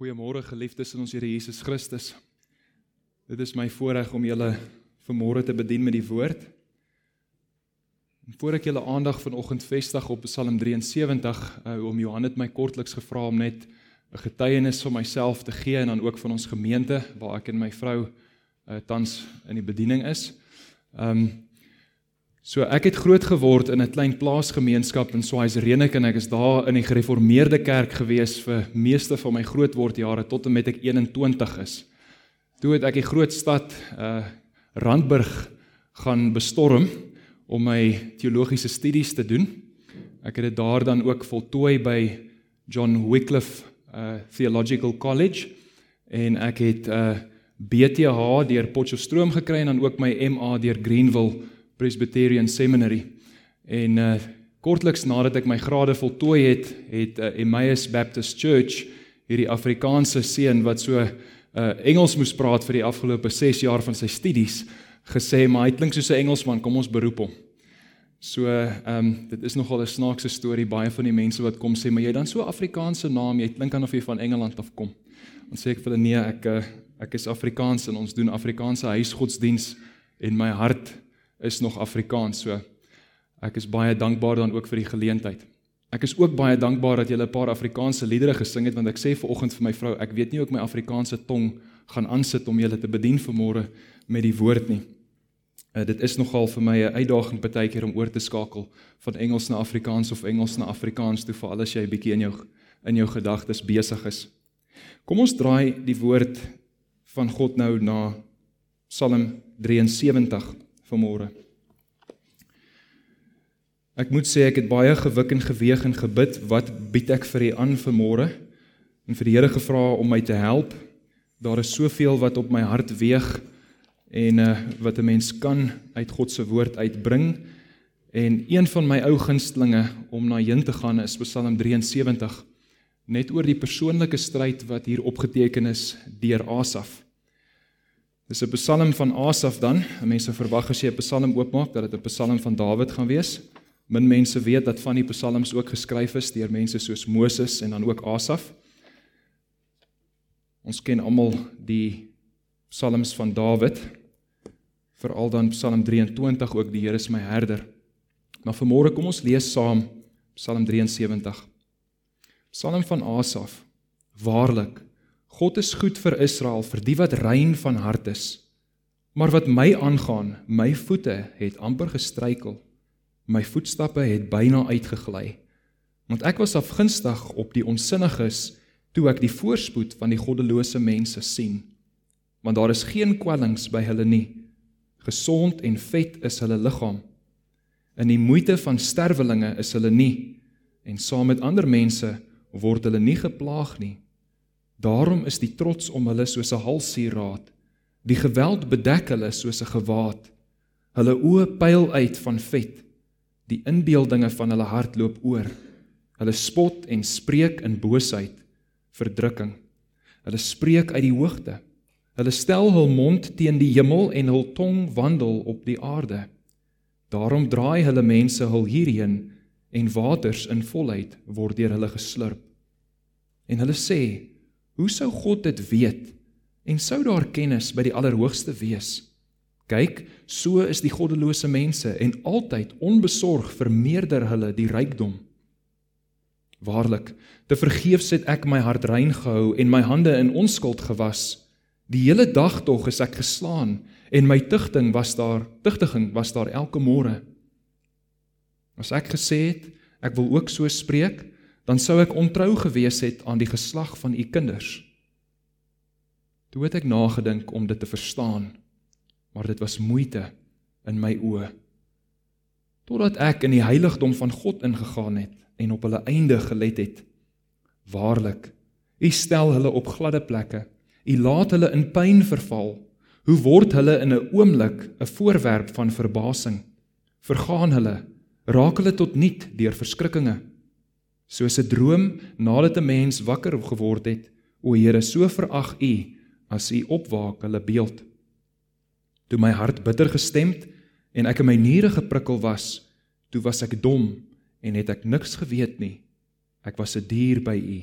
Goeiemôre geliefdes in ons Here Jesus Christus. Dit is my voorreg om julle vanmôre te bedien met die woord. En voor ek julle aandag vanoggend vestig op Psalm 73, uh, om Johan het my kortliks gevra om net 'n getuienis van myself te gee en dan ook van ons gemeente waar ek en my vrou uh, tans in die bediening is. Um So ek het groot geword in 'n klein plaasgemeenskap in Swaaisrenek en ek is daar in die gereformeerde kerk gewees vir meeste van my grootwordjare tot en met ek 21 is. Toe het ek die groot stad uh Randburg gaan bestorm om my teologiese studies te doen. Ek het dit daar dan ook voltooi by John Wycliffe uh Theological College en ek het uh BTH deur Potchefstroom gekry en dan ook my MA deur Greenville Presbyterian Seminary. En uh kortliks nadat ek my grade voltooi het, het uh, Emmaus Baptist Church hierdie Afrikaanse seun wat so uh Engels moes praat vir die afgelope 6 jaar van sy studies gesê, maar hy klink soos 'n Engelsman, kom ons beroep hom. So ehm um, dit is nogal 'n snaakse storie baie van die mense wat kom sê, maar jy dan so Afrikaanse naam, jy klink asof jy van Engeland af kom. Ons sê ek vir hulle nee, ek ek is Afrikaans en ons doen Afrikaanse huisgodsdiens en my hart is nog Afrikaans. So ek is baie dankbaar dan ook vir die geleentheid. Ek is ook baie dankbaar dat jy 'n paar Afrikaanse liedere gesing het want ek sê ver oggend vir my vrou, ek weet nie hoe ek my Afrikaanse tong gaan aansit om julle te bedien vanmôre met die woord nie. Uh, dit is nogal vir my 'n uitdaging baie keer om oor te skakel van Engels na Afrikaans of Engels na Afrikaans toe vir al as jy bietjie in jou in jou gedagtes besig is. Kom ons draai die woord van God nou na Psalm 73 vanmôre. Ek moet sê ek het baie gewik en geweeg en gebid, wat bied ek vir u aan vanmôre? En vir die Here gevra om my te help. Daar is soveel wat op my hart weeg en uh, wat 'n mens kan uit God se woord uitbring. En een van my ou gunstlinge om na heen te gaan is Psalm 73 net oor die persoonlike stryd wat hier opgeteken is deur Asaf. Dis 'n Psalm van Asaf dan. Mense verwag as jy 'n Psalm oopmaak dat dit 'n Psalm van Dawid gaan wees. Min mense weet dat van die Psalms ook geskryf is deur mense soos Moses en dan ook Asaf. Ons ken almal die Psalms van Dawid. Veral dan Psalm 23 ook die Here is my herder. Maar vanmôre kom ons lees saam Psalm 73. Psalm van Asaf. Waarlik God is goed vir Israel, vir die wat rein van hart is. Maar wat my aangaan, my voete het amper gestruikel. My voetstappe het byna uitgegly. Want ek was afgunstig op die onsinniges toe ek die voorspoed van die goddelose mense sien. Want daar is geen kwellings by hulle nie. Gesond en vet is hulle liggaam. In die moeite van sterwelinge is hulle nie en saam met ander mense word hulle nie geplaag nie. Daarom is die trots om hulle soos 'n halssieraad. Die geweld bedek hulle soos 'n gewaad. Hulle oë pyl uit van vet. Die inbeeldinge van hulle hart loop oor. Hulle spot en spreek in boosheid, verdrukking. Hulle spreek uit die hoogte. Hulle stel hul mond teen die hemel en hul tong wandel op die aarde. Daarom draai hulle mense hul hierheen en waters in volheid word deur hulle geslurp. En hulle sê: Hoe sou God dit weet? En sou daar kennis by die Allerhoogste wees? Kyk, so is die goddelose mense en altyd onbesorg vermeerder hulle die rykdom. Waarlik, te vergeefs het ek my hart rein gehou en my hande in onskuld gewas. Die hele dag tog is ek geslaan en my tugting was daar, tugtiging was daar elke môre. As ek gesê het, ek wil ook so spreek, dan sou ek ontrou gewees het aan die geslag van u kinders. Toe het ek nagedink om dit te verstaan, maar dit was moeite in my oë. Totdat ek in die heiligdom van God ingegaan het en op hulle einde gelet het. Waarlik, u stel hulle op gladde plekke. U laat hulle in pyn verval. Hoe word hulle in 'n oomblik 'n voorwerp van verbasing? Vergaan hulle, raak hulle tot niet deur verskrikkinge soos 'n droom nadat 'n mens wakker geword het. O Here, so verag U as U opwaak hulle beeld. Toe my hart bitter gestemd en ek in my niere geprikkel was, toe was ek dom en het ek niks geweet nie. Ek was 'n dier by U.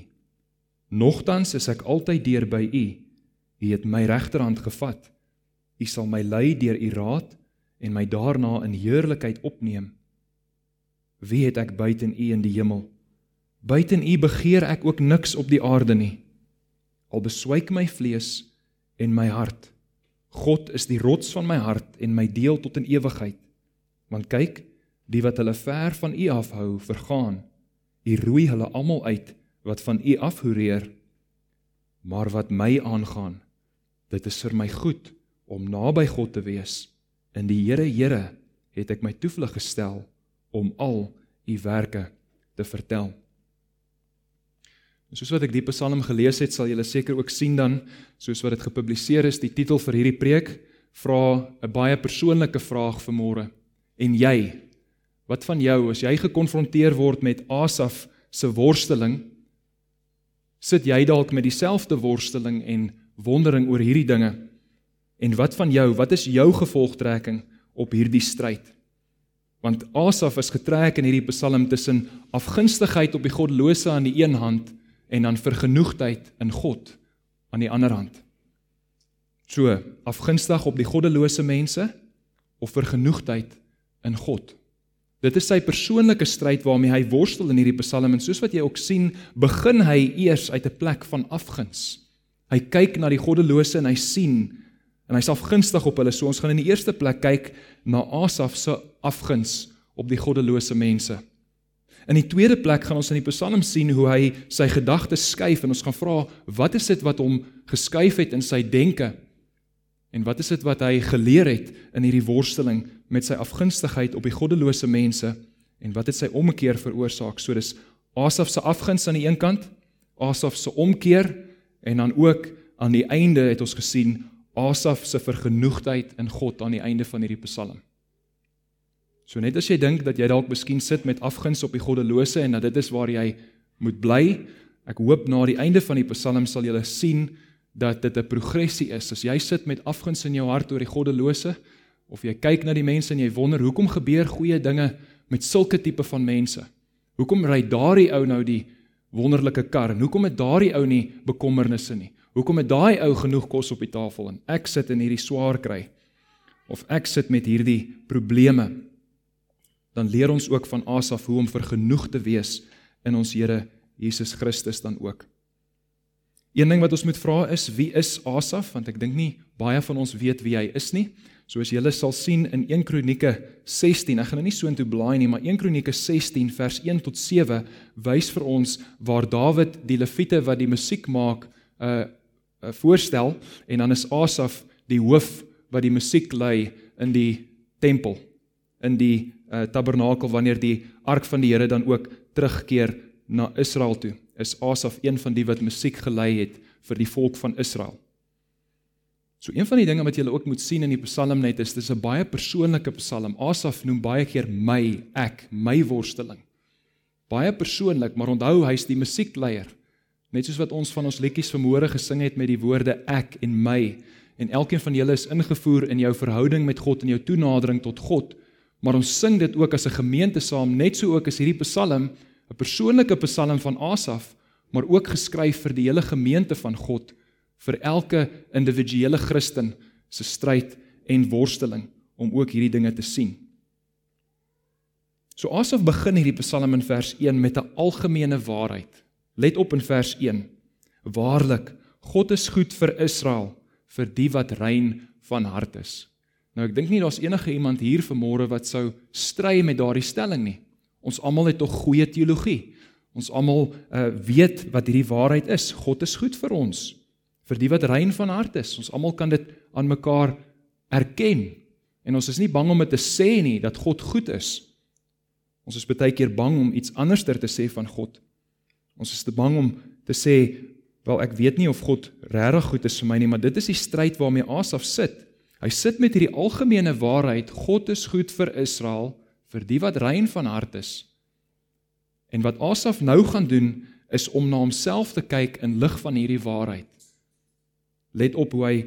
Nogtans is ek altyd deur by U. U het my regterhand gevat. U sal my lei deur U raad en my daarna in heerlikheid opneem. Wie het ek buiten U in die hemel? Buiten U begeer ek ook niks op die aarde nie. Al beswyk my vlees en my hart. God is die rots van my hart en my deel tot in ewigheid. Want kyk, die wat hulle ver van U afhou, vergaan. U roei hulle almal uit wat van U afhoereer. Maar wat my aangaan, dit is vir my goed om naby God te wees. In die Here, Here, het ek my toevlug gestel om al U werke te vertel. Soos wat ek die Psalm gelees het, sal julle seker ook sien dan, soos wat dit gepubliseer is, die titel vir hierdie preek vra 'n baie persoonlike vraag vir môre. En jy, wat van jou as jy gekonfronteer word met Asaf se worsteling, sit jy dalk met dieselfde worsteling en wondering oor hierdie dinge? En wat van jou? Wat is jou gevolgtrekking op hierdie stryd? Want Asaf is getrek in hierdie Psalm tussen afgunstigheid op die goddelose aan die een hand en dan vergenoegdheid in God aan die ander hand. So, afgunstig op die goddelose mense of vergenoegdheid in God. Dit is sy persoonlike stryd waarmee hy worstel in hierdie Psalm en soos wat jy ook sien, begin hy eers uit 'n plek van afguns. Hy kyk na die goddelose en hy sien en hy's afgunstig op hulle. So ons gaan in die eerste plek kyk na Asaf se afguns op die goddelose mense. In die tweede plek gaan ons in die Psalm sien hoe hy sy gedagtes skuif en ons gaan vra wat is dit wat hom geskuif het in sy denke? En wat is dit wat hy geleer het in hierdie worsteling met sy afgunstigheid op die goddelose mense en wat het sy omkeer veroorsaak? So dis Asaf se afguns aan die een kant, Asaf se omkeer en dan ook aan die einde het ons gesien Asaf se vergenoegdheid in God aan die einde van hierdie Psalm. So net as jy dink dat jy dalk miskien sit met afguns op die goddelose en dat dit is waar jy moet bly, ek hoop na die einde van die Psalm sal jy sien dat dit 'n progressie is. As jy sit met afguns in jou hart oor die goddelose of jy kyk na die mense en jy wonder hoekom gebeur goeie dinge met sulke tipe van mense? Hoekom ry daardie ou nou die wonderlike kar en hoekom het daardie ou nie bekommernisse nie? Hoekom het daai ou genoeg kos op die tafel en ek sit in hierdie swaar kry? Of ek sit met hierdie probleme? Dan leer ons ook van Asaf hoe om vergenoeg te wees in ons Here Jesus Christus dan ook. Een ding wat ons moet vra is wie is Asaf want ek dink nie baie van ons weet wie hy is nie. Soos julle sal sien in 1 Kronieke 16, ek gaan nou nie so intoe blaai nie, maar 1 Kronieke 16 vers 1 tot 7 wys vir ons waar Dawid die leviete wat die musiek maak uh, uh, voorstel en dan is Asaf die hoof wat die musiek lei in die tempel in die uh, tabernakel wanneer die ark van die Here dan ook terugkeer na Israel toe. Is Asaf een van die wat musiek gelei het vir die volk van Israel. So een van die dinge wat jy ook moet sien in die Psalm net is dis 'n baie persoonlike Psalm. Asaf noem baie keer my, ek, my worsteling. Baie persoonlik, maar onthou hy's die musiekleier. Net soos wat ons van ons liedjies vanmôre gesing het met die woorde ek en my en elkeen van julle is ingevoer in jou verhouding met God en jou toenadering tot God Maar ons sing dit ook as 'n gemeente saam, net so ook as hierdie Psalm, 'n persoonlike Psalm van Asaf, maar ook geskryf vir die hele gemeente van God, vir elke individuele Christen se stryd en worsteling om ook hierdie dinge te sien. So Asaf begin hierdie Psalm in vers 1 met 'n algemene waarheid. Let op in vers 1. Waarlik, God is goed vir Israel, vir die wat rein van hart is. Nou ek dink nie daar's enige iemand hier vanmôre wat sou stry met daardie stelling nie. Ons almal het tog goeie teologie. Ons almal uh, weet wat hierdie waarheid is. God is goed vir ons. Vir die wat rein van hart is. Ons almal kan dit aan mekaar erken. En ons is nie bang om dit te sê nie dat God goed is. Ons is baie keer bang om iets anderster te sê van God. Ons is te bang om te sê, "Wel, ek weet nie of God regtig goed is vir my nie, maar dit is die stryd waarmee Asaf sit." Hy sit met hierdie algemene waarheid, God is goed vir Israel, vir die wat rein van hart is. En wat Asaf nou gaan doen is om na homself te kyk in lig van hierdie waarheid. Let op hoe hy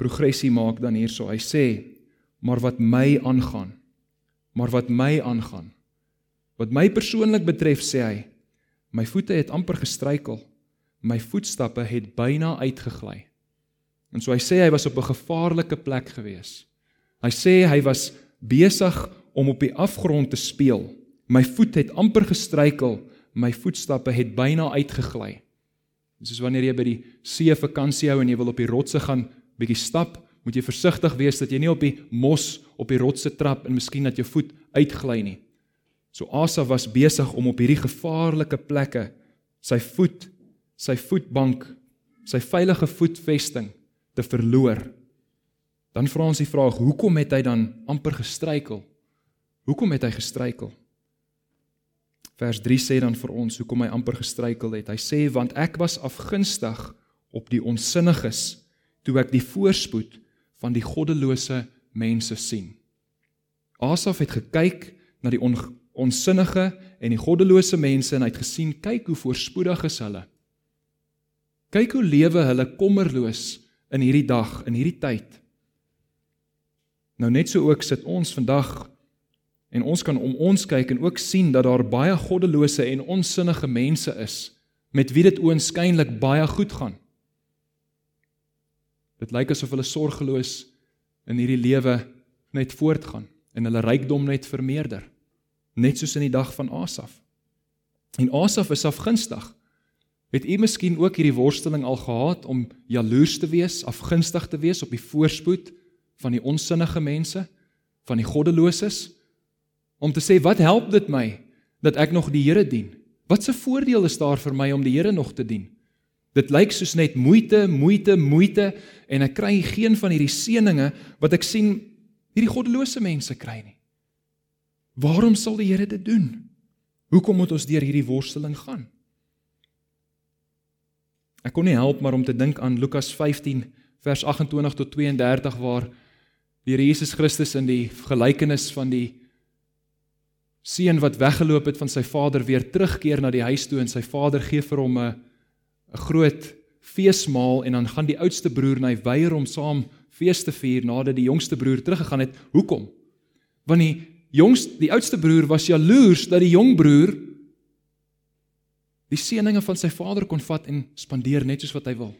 progressie maak dan hierso. Hy sê: "Maar wat my aangaan, maar wat my aangaan, wat my persoonlik betref sê hy, my voete het amper gestruikel, my voetstappe het byna uitgegly. En so hy sê hy was op 'n gevaarlike plek gewees. Hy sê hy was besig om op die afgrond te speel. My voet het amper gestruikel, my voetstappe het byna uitgegly. Dis soos wanneer jy by die see vakansie hou en jy wil op die rotse gaan bietjie stap, moet jy versigtig wees dat jy nie op die mos op die rotse trap en miskien dat jou voet uitgly nie. So Asaf was besig om op hierdie gevaarlike plekke sy voet, sy voetbank, sy veilige voetvesting te verloor. Dan vra ons die vraag, hoekom het hy dan amper gestruikel? Hoekom het hy gestruikel? Vers 3 sê dan vir ons hoekom hy amper gestruikel het. Hy sê want ek was afgunstig op die onsinniges toe ek die voorspoed van die goddelose mense sien. Asaf het gekyk na die on, onsinnige en die goddelose mense en hy het gesien kyk hoe voorspoedig is hulle. Kyk hoe lewe hulle kommerloos in hierdie dag, in hierdie tyd. Nou net so ook sit ons vandag en ons kan om ons kyk en ook sien dat daar baie goddelose en onsinnige mense is met wie dit oënskynlik baie goed gaan. Dit lyk asof hulle sorgeloos in hierdie lewe net voortgaan en hulle rykdom net vermeerder net soos in die dag van Asaf. En Asaf is afgunstig. Het u miskien ook hierdie worsteling al gehad om jaloers te wees, afgunstig te wees op die voorspoed van die onsinnige mense, van die goddeloses? Om te sê, wat help dit my dat ek nog die Here dien? Wat 'n voordeel is daar vir my om die Here nog te dien? Dit lyk soos net moeite, moeite, moeite en ek kry geen van hierdie seëninge wat ek sien hierdie goddelose mense kry nie. Waarom sal die Here dit doen? Hoekom moet ons deur hierdie worsteling gaan? Ek kon nie help maar om te dink aan Lukas 15 vers 28 tot 32 waar die Here Jesus Christus in die gelykenis van die seun wat weggeloop het van sy vader weer terugkeer na die huis toe en sy vader gee vir hom 'n 'n groot feesmaal en dan gaan die oudste broer na hy weier om saam fees te vier nadat die jongste broer teruggegaan het. Hoekom? Want die jongste die oudste broer was jaloers dat die jong broer die seëninge van sy vader kon vat en spandeer net soos wat hy wil.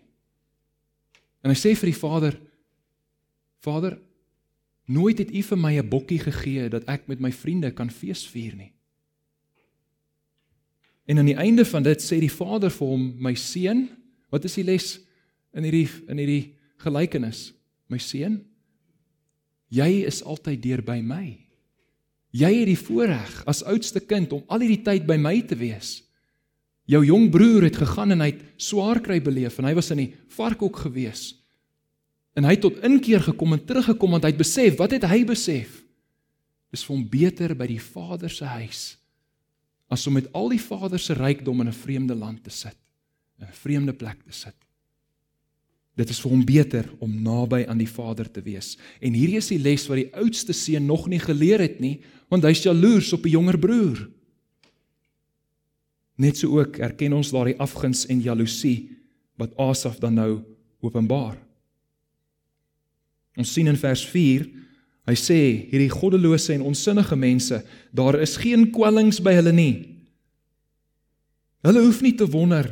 En hy sê vir die vader: Vader, nooit het u vir my 'n bokkie gegee dat ek met my vriende kan feesvier nie. En aan die einde van dit sê die vader vir hom: My seun, wat is die les in hierdie in hierdie gelykenis? My seun, jy is altyd deur by my. Jy het die voorreg as oudste kind om al hierdie tyd by my te wees. Jou jong broer het gegaan en hy het swaar kry beleef en hy was in die varkhok gewees. En hy het tot inkeer gekom en teruggekom want hy het besef, wat het hy besef? Dis vir hom beter by die Vader se huis as om met al die Vader se rykdom in 'n vreemde land te sit, in 'n vreemde plek te sit. Dit is vir hom beter om naby aan die Vader te wees. En hierdie is die les wat die oudste seun nog nie geleer het nie, want hy's jaloers op 'n jonger broer. Net so ook erken ons daardie afguns en jaloesie wat Asaf dan nou openbaar. Ons sien in vers 4, hy sê hierdie goddelose en onsinnige mense, daar is geen kwellings by hulle nie. Hulle hoef nie te wonder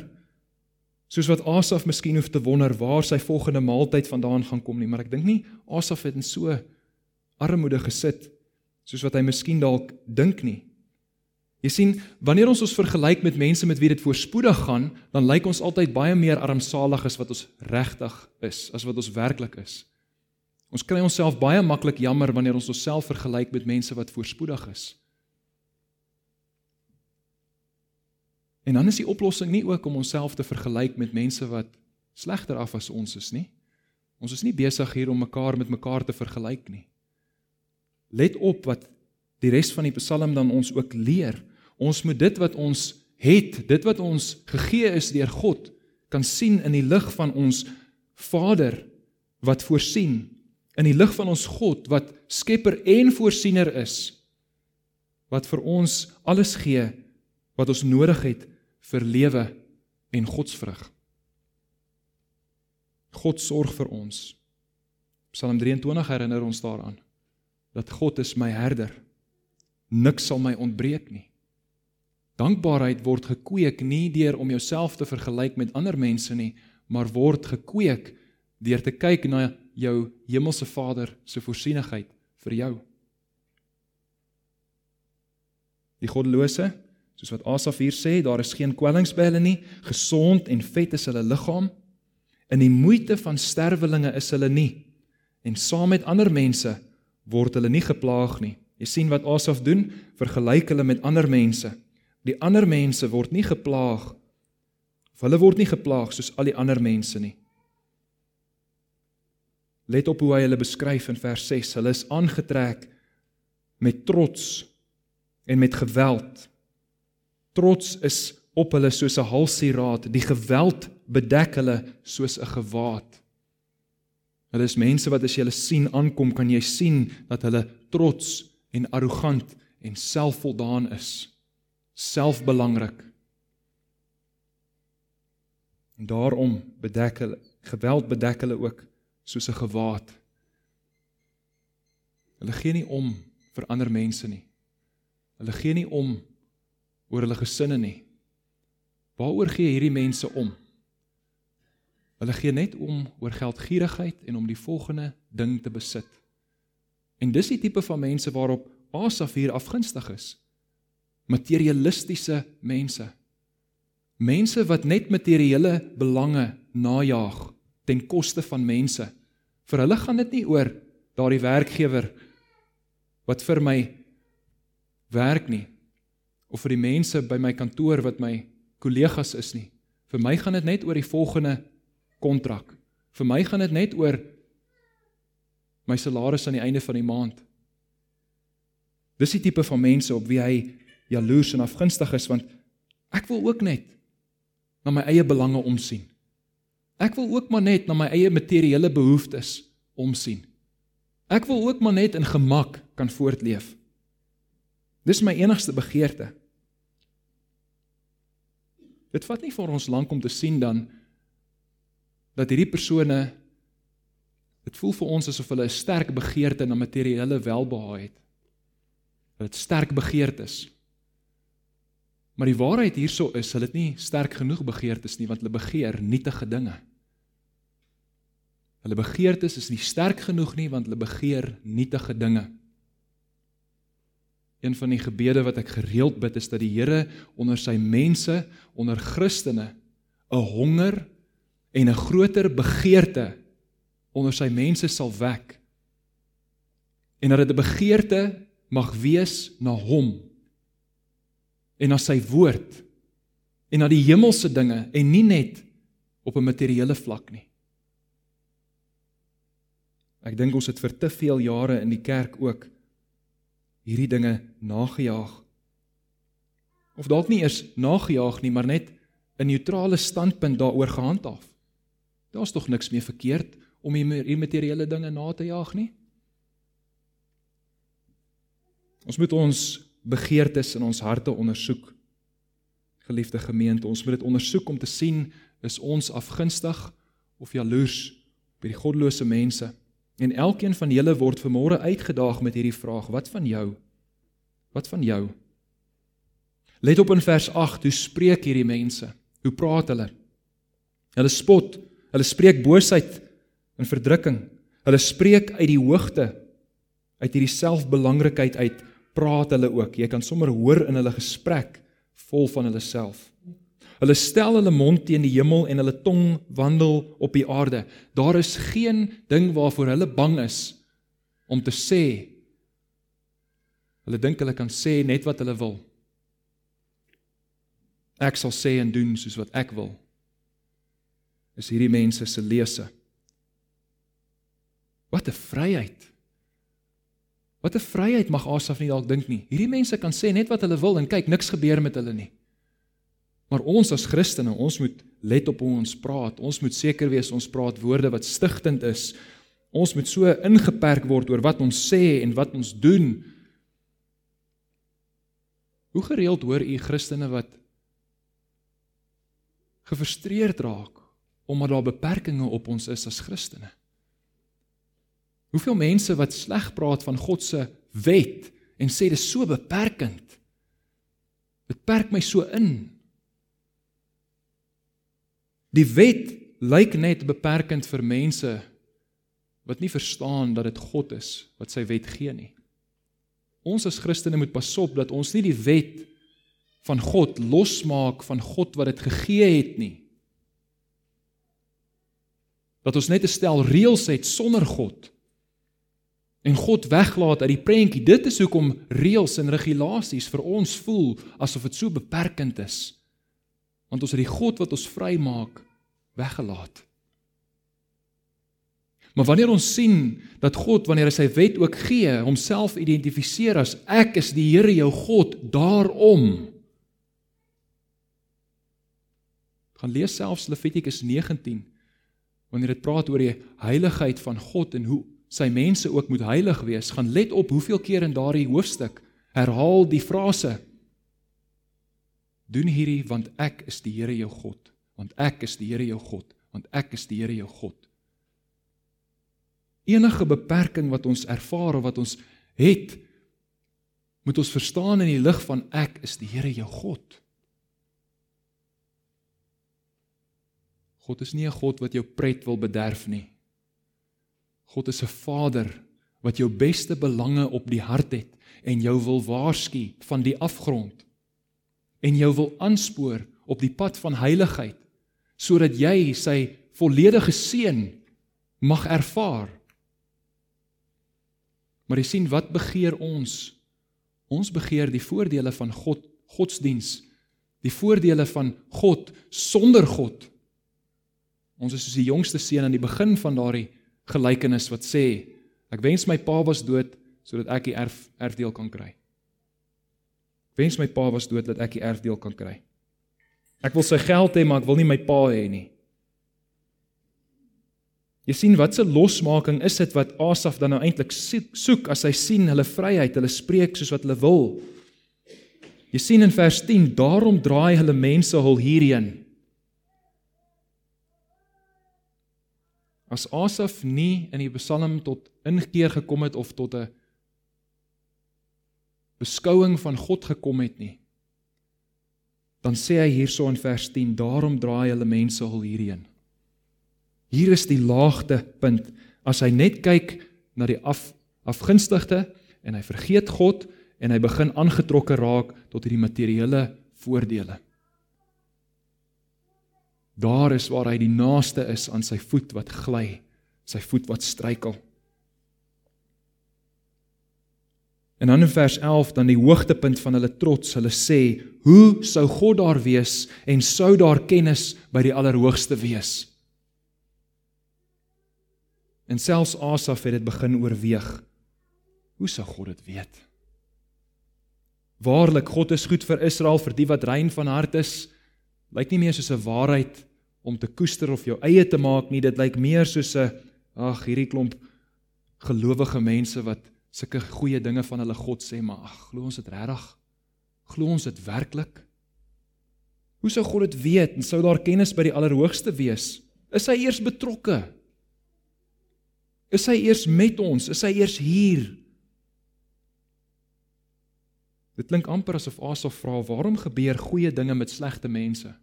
soos wat Asaf miskien hoef te wonder waar sy volgende maaltyd vandaan gaan kom nie, maar ek dink nie Asaf het in so armoede gesit soos wat hy miskien dalk dink nie. Jy sien, wanneer ons ons vergelyk met mense met wie dit voorspoedig gaan, dan lyk ons altyd baie meer armsalig as wat ons regtig is, as wat ons werklik is. Ons kry onsself baie maklik jammer wanneer ons onsself vergelyk met mense wat voorspoedig is. En dan is die oplossing nie ook om onsself te vergelyk met mense wat slegter af as ons is nie. Ons is nie besig hier om mekaar met mekaar te vergelyk nie. Let op wat die res van die Psalm dan ons ook leer. Ons moet dit wat ons het, dit wat ons gegee is deur God, kan sien in die lig van ons Vader wat voorsien, in die lig van ons God wat skepper en voorsiener is, wat vir ons alles gee wat ons nodig het vir lewe en godsvrug. God sorg vir ons. Psalm 23 herinner ons daaraan dat God is my herder. Niks sal my ontbreek nie. Dankbaarheid word gekweek nie deur om jouself te vergelyk met ander mense nie, maar word gekweek deur te kyk na jou hemelse Vader se voorsienigheid vir jou. Die goddelose, soos wat Asaf hier sê, daar is geen kwellings by hulle nie, gesond en vet is hulle liggaam. In die moeite van sterwelinge is hulle nie en saam met ander mense word hulle nie geplaag nie. Jy sien wat Asaf doen, vergelyk hulle met ander mense. Die ander mense word nie geplaag of hulle word nie geplaag soos al die ander mense nie. Let op hoe hy hulle beskryf in vers 6. Hulle is aangetrek met trots en met geweld. Trots is op hulle soos 'n halsieraad, die geweld bedek hulle soos 'n gewaad. Hulle is mense wat as jy hulle sien aankom, kan jy sien dat hulle trots en arrogant en selfvoldaan is. Selfbelangrik. En daarom bedek hulle geweld bedek hulle ook soos 'n gewaad. Hulle gee nie om vir ander mense nie. Hulle gee nie om oor hulle gesinne nie. Waaroor gee hierdie mense om? Hulle gee net om oor geldgierigheid en om die volgende ding te besit. En dis die tipe van mense waarop Asaf hier afgunstig is. Materialistiese mense. Mense wat net materiële belange najag ten koste van mense. Vir hulle gaan dit nie oor daardie werkgewer wat vir my werk nie of vir die mense by my kantoor wat my kollegas is nie. Vir my gaan dit net oor die volgende kontrak. Vir my gaan dit net oor my salaris aan die einde van die maand. Dis die tipe van mense op wie hy jaloers en afgunstig is want ek wil ook net na my eie belange omsien. Ek wil ook maar net na my eie materiële behoeftes omsien. Ek wil ook maar net in gemak kan voortleef. Dis my enigste begeerte. Dit vat nie vir ons lank om te sien dan dat hierdie persone dit voel vir ons asof hulle 'n sterk begeerte na materiële welbehae het. Dat dit sterk begeertes. Maar die waarheid hierso is, hulle het nie sterk genoeg begeertes nie want hulle begeer nietige dinge. Hulle begeertes is nie sterk genoeg nie want hulle begeer nietige dinge. Een van die gebede wat ek gereeld bid is dat die Here onder sy mense, onder Christene 'n honger en 'n groter begeerte onder sy mense sal wek. En dat dit 'n begeerte mag wees na hom en na sy woord en na die hemelse dinge en nie net op 'n materiële vlak nie. Ek dink ons het vir te veel jare in die kerk ook hierdie dinge nagejaag. Of dalk nie eers nagejaag nie, maar net 'n neutrale standpunt daaroor gehandhaaf. Daar's tog niks meer verkeerd om hier materiële dinge na te jaag nie. Ons moet ons begeertes in ons harte ondersoek. Geliefde gemeente, ons moet dit ondersoek om te sien is ons afgunstig of jaloers op die goddelose mense. En elkeen van julle word vanmôre uitgedaag met hierdie vraag: Wat van jou? Wat van jou? Let op in vers 8, hoe spreek hierdie mense? Hoe praat hulle? Hulle spot, hulle spreek boosheid en verdrukking. Hulle spreek uit die hoogte, uit hierdie selfbelangrikheid uit praat hulle ook. Jy kan sommer hoor in hulle gesprek vol van hulle self. Hulle stel hulle mond teen die hemel en hulle tong wandel op die aarde. Daar is geen ding waarvoor hulle bang is om te sê. Hulle dink hulle kan sê net wat hulle wil. Ek sal sê en doen soos wat ek wil. Is hierdie mense se lese. Wat 'n vryheid. Wat 'n vryheid mag Asaf nie dalk dink nie. Hierdie mense kan sê net wat hulle wil en kyk, niks gebeur met hulle nie. Maar ons as Christene, ons moet let op hoe ons praat. Ons moet seker wees ons praat woorde wat stigtend is. Ons moet so ingeperk word oor wat ons sê en wat ons doen. Hoe gereeld hoor u Christene wat gefrustreerd raak omdat daar beperkings op ons is as Christene? Hoeveel mense wat sleg praat van God se wet en sê dit is so beperkend? Dit perk my so in. Die wet lyk net beperkend vir mense wat nie verstaan dat dit God is wat sy wet gee nie. Ons as Christene moet pasop dat ons nie die wet van God losmaak van God wat dit gegee het nie. Dat ons net 'n stel reëls het sonder God en God weglaat uit die prentjie. Dit is hoekom reëls en regulasies vir ons voel asof dit so beperkend is. Want ons het die God wat ons vrymaak weggelaat. Maar wanneer ons sien dat God wanneer hy sy wet ook gee, homself identifiseer as ek is die Here jou God, daarom gaan lees selfs Levitikus 19 wanneer dit praat oor die heiligheid van God en hoe sy mense ook moet heilig wees, gaan let op hoeveel keer in daardie hoofstuk herhaal die frase doen hierdie want ek is die Here jou God, want ek is die Here jou God, want ek is die Here jou God. Enige beperking wat ons ervaar of wat ons het, moet ons verstaan in die lig van ek is die Here jou God. God is nie 'n God wat jou pret wil bederf nie. God is 'n Vader wat jou beste belange op die hart het en jou wil waarsku van die afgrond en jou wil aanspoor op die pad van heiligheid sodat jy sy volledige seën mag ervaar. Maar jy sien wat begeer ons? Ons begeer die voordele van God, godsdiens, die voordele van God sonder God. Ons is soos die jongste seun aan die begin van daardie gelykenis wat sê ek wens my pa was dood sodat ek die erf erfdeel kan kry. Ek wens my pa was dood dat ek die erfdeel kan kry. Ek wil sy geld hê, maar ek wil nie my pa hê nie. Jy sien wat 'n losmaking is dit wat Asaf dan nou eintlik soek as hy sien hulle vryheid, hulle spreek soos wat hulle wil. Jy sien in vers 10, daarom draai hulle mense hul hierheen. As Asaf nie in die Psalm tot inkeer gekom het of tot 'n beskouing van God gekom het nie, dan sê hy hierso in vers 10, daarom draai hulle mense hul hierheen. Hier is die laagtepunt as hy net kyk na die af afgunstigde en hy vergeet God en hy begin aangetrokke raak tot hierdie materiële voordele. Daar is waar hy die naaste is aan sy voet wat gly, sy voet wat struikel. En dan in vers 11 dan die hoogtepunt van hulle trots, hulle sê, "Hoe sou God daar wees en sou daar kennis by die Allerhoogste wees?" En selfs Asaf het dit begin oorweeg. Hoe sou God dit weet? Waarlik, God is goed vir Israel, vir die wat rein van hart is. Lyk nie meer soos 'n waarheid om te koester of jou eie te maak nie. Dit lyk meer soos 'n ag, hierdie klomp gelowige mense wat sulke goeie dinge van hulle God sê, maar ag, glo ons dit regtig? Glo ons dit werklik? Hoe sou God dit weet en sou daar kennis by die Allerhoogste wees? Is hy eers betrokke? Is hy eers met ons? Is hy eers hier? Dit klink amper asof Asaf vra, "Waarom gebeur goeie dinge met slegte mense?"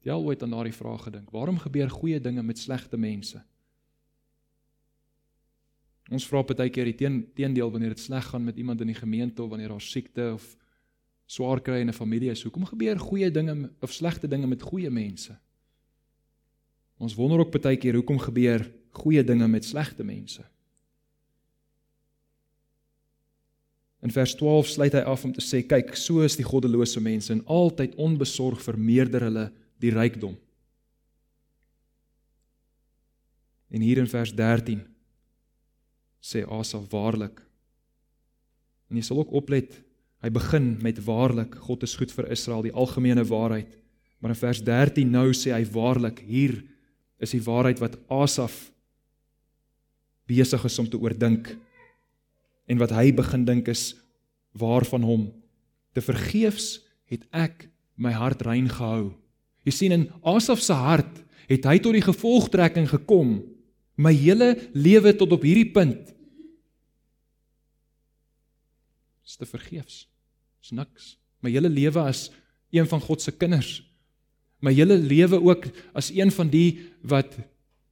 Jy al ooit aan daardie vraag gedink? Waarom gebeur goeie dinge met slegte mense? Ons vra baie keer die teen, teendeel wanneer dit sleg gaan met iemand in die gemeente of wanneer daar siekte of swaar kry in 'n familie is. Hoekom gebeur goeie dinge of slegte dinge met goeie mense? Ons wonder ook baie keer hoekom gebeur goeie dinge met slegte mense? In vers 12 sluit hy af om te sê: "Kyk, so is die goddelose mense en altyd onbesorg vermeerder hulle die rykdom. En hier in vers 13 sê Asaf waarlik. En jy sal ook oplet, hy begin met waarlik, God is goed vir Israel, die algemene waarheid. Maar in vers 13 nou sê hy waarlik, hier is die waarheid wat Asaf besig is om te oordink. En wat hy begin dink is waar van hom. Te vergeefs het ek my hart rein gehou Jy sien in Asaf se hart het hy tot die gevolgtrekking gekom my hele lewe tot op hierdie punt is te vergeefs. Is niks. My hele lewe as een van God se kinders. My hele lewe ook as een van die wat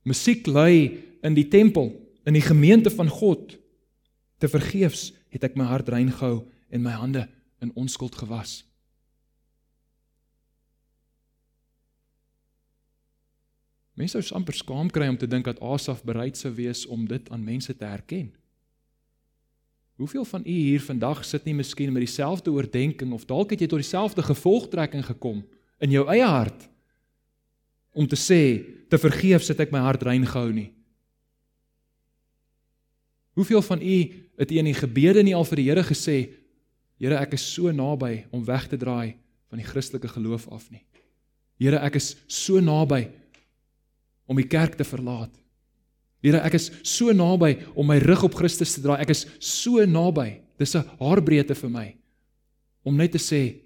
musiek lei in die tempel, in die gemeente van God. Te vergeefs het ek my hart rein gehou en my hande in onskuld gewas. Mense sou amper skaam kry om te dink dat Asaf bereid sou wees om dit aan mense te herken. Hoeveel van u hier vandag sit nie miskien met dieselfde oordeenking of dalk het jy tot dieselfde gevolgtrekking gekom in jou eie hart om te sê te vergeef sit ek my hart rein gehou nie. Hoeveel van u het in die gebede nie al vir die Here gesê Here ek is so naby om weg te draai van die Christelike geloof af nie. Here ek is so naby om die kerk te verlaat. Here, ek is so naby om my rug op Christus te draai. Ek is so naby. Dis 'n haarbreedte vir my om net te sê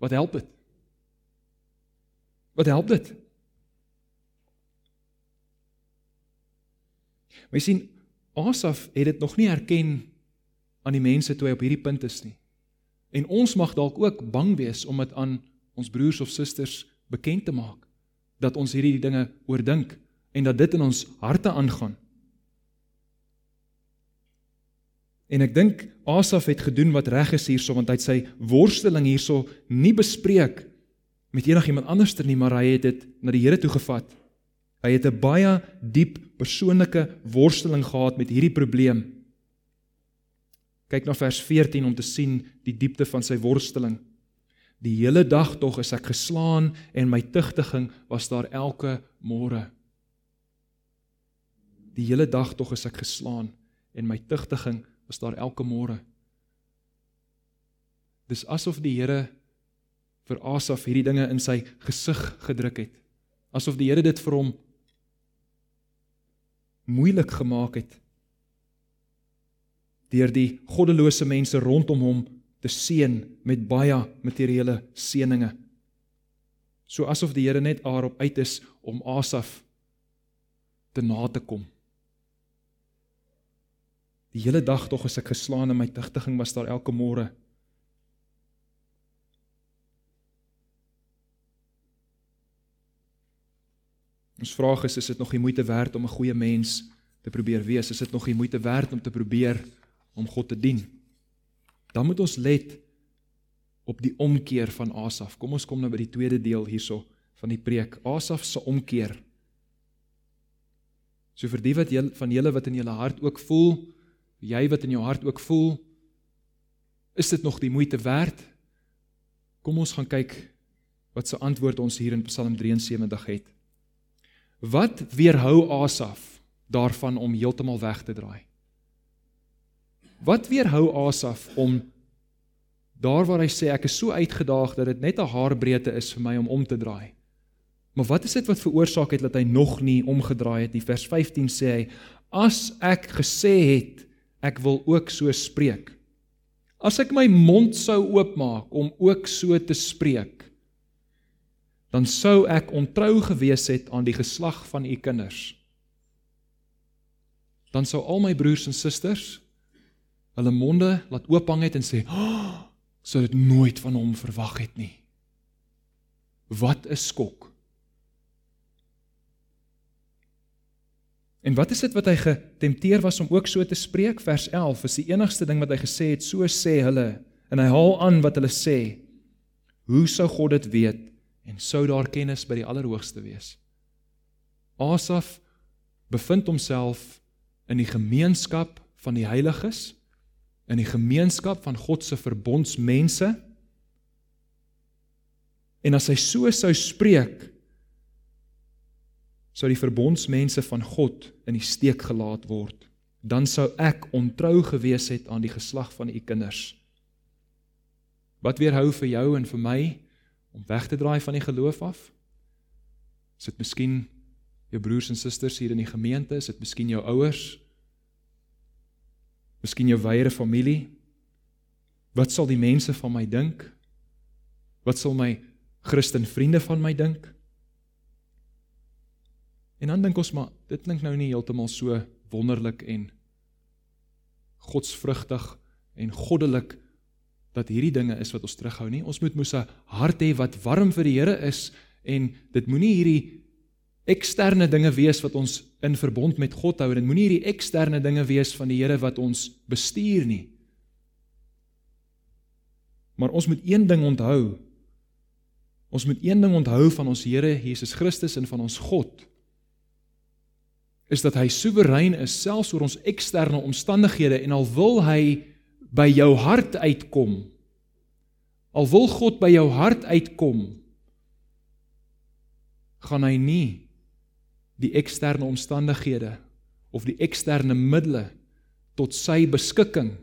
wat help dit? Wat help dit? My sien Asaf het dit nog nie erken aan die mense toe hy op hierdie punt is nie. En ons mag dalk ook bang wees om dit aan ons broers of susters bekend te maak dat ons hierdie dinge oordink en dat dit in ons harte aangaan. En ek dink Asaf het gedoen wat reg is hierso want hy het sy worsteling hierso nie bespreek met enigiemand anderster nie, maar hy het dit na die Here toe gevat. Hy het 'n baie diep persoonlike worsteling gehad met hierdie probleem. Kyk na vers 14 om te sien die diepte van sy worsteling. Die hele dag tog is ek geslaan en my tugtiging was daar elke môre. Die hele dag tog is ek geslaan en my tugtiging was daar elke môre. Dis asof die Here vir Asaf hierdie dinge in sy gesig gedruk het. Asof die Here dit vir hom moeilik gemaak het deur die goddelose mense rondom hom te seën met baie materiële seëninge. So asof die Here net daarop uit is om Asaf te na te kom. Die hele dag tog as ek geslaan in my tugtiging was daar elke môre. Ons vraag is is dit nog die moeite werd om 'n goeie mens te probeer wees? Is dit nog die moeite werd om te probeer om God te dien? dan moet ons let op die omkeer van Asaf. Kom ons kom nou by die tweede deel hierso van die preek. Asaf se omkeer. So vir die wat jy van julle wat in julle hart ook voel, jy wat in jou hart ook voel, is dit nog die moeite werd? Kom ons gaan kyk wat se antwoord ons hier in Psalm 73 het. Wat weerhou Asaf daarvan om heeltemal weg te draai? Wat weerhou Asaf om daar waar hy sê ek is so uitgedaag dat dit net 'n haarbreedte is vir my om om te draai. Maar wat is dit wat veroorsaak het dat hy nog nie omgedraai het nie? Vers 15 sê hy: As ek gesê het ek wil ook so spreek. As ek my mond sou oopmaak om ook so te spreek, dan sou ek ontrou gewees het aan die geslag van u kinders. Dan sou al my broers en susters hulle monde laat oophang het en sê, "Oh, sou dit nooit van hom verwag het nie." Wat 'n skok. En wat is dit wat hy getempteer was om ook so te spreek? Vers 11 is die enigste ding wat hy gesê het, so sê hulle en hy haal aan wat hulle sê. Hoe sou God dit weet en sou daar kennis by die Allerhoogste wees? Asaf bevind homself in die gemeenskap van die heiliges in die gemeenskap van God se verbondsmense. En as hy so sou spreek, sou die verbondsmense van God in die steek gelaat word. Dan sou ek ontrou gewees het aan die geslag van u kinders. Wat weerhou vir jou en vir my om weg te draai van die geloof af? Is dit miskien jou broers en susters hier in die gemeente? Is dit miskien jou ouers? Miskien jou wyre familie. Wat sal die mense van my dink? Wat sal my Christen vriende van my dink? En dan dink ons maar, dit klink nou nie heeltemal so wonderlik en godsvrugtig en goddelik dat hierdie dinge is wat ons terughou nie. Ons moet mos 'n hart hê wat warm vir die Here is en dit moenie hierdie eksterne dinge wees wat ons in verbond met God hou. Dit moenie hierdie eksterne dinge wees van die Here wat ons bestuur nie. Maar ons moet een ding onthou. Ons moet een ding onthou van ons Here Jesus Christus en van ons God is dat hy soewerein is selfs oor ons eksterne omstandighede en al wil hy by jou hart uitkom al wil God by jou hart uitkom gaan hy nie die eksterne omstandighede of die eksterne middele tot sy beskikking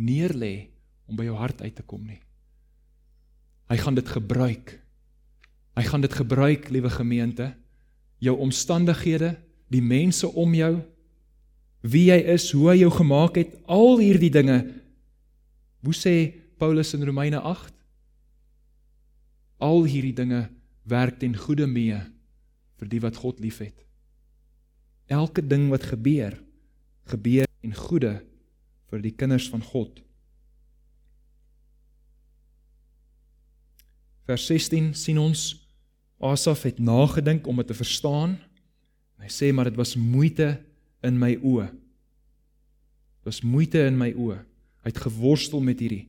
neerlê om by jou hart uit te kom nie. Hy gaan dit gebruik. Hy gaan dit gebruik, liewe gemeente, jou omstandighede, die mense om jou, wie jy is, hoe hy jou gemaak het, al hierdie dinge. Hoe sê Paulus in Romeine 8? Al hierdie dinge werk ten goeie mee vir die wat God liefhet. Elke ding wat gebeur, gebeur in goeie vir die kinders van God. Vers 16 sien ons Asaf het nagedink om dit te verstaan. Hy sê maar dit was moeite in my oë. Dit was moeite in my oë. Hy het geworstel met hierdie.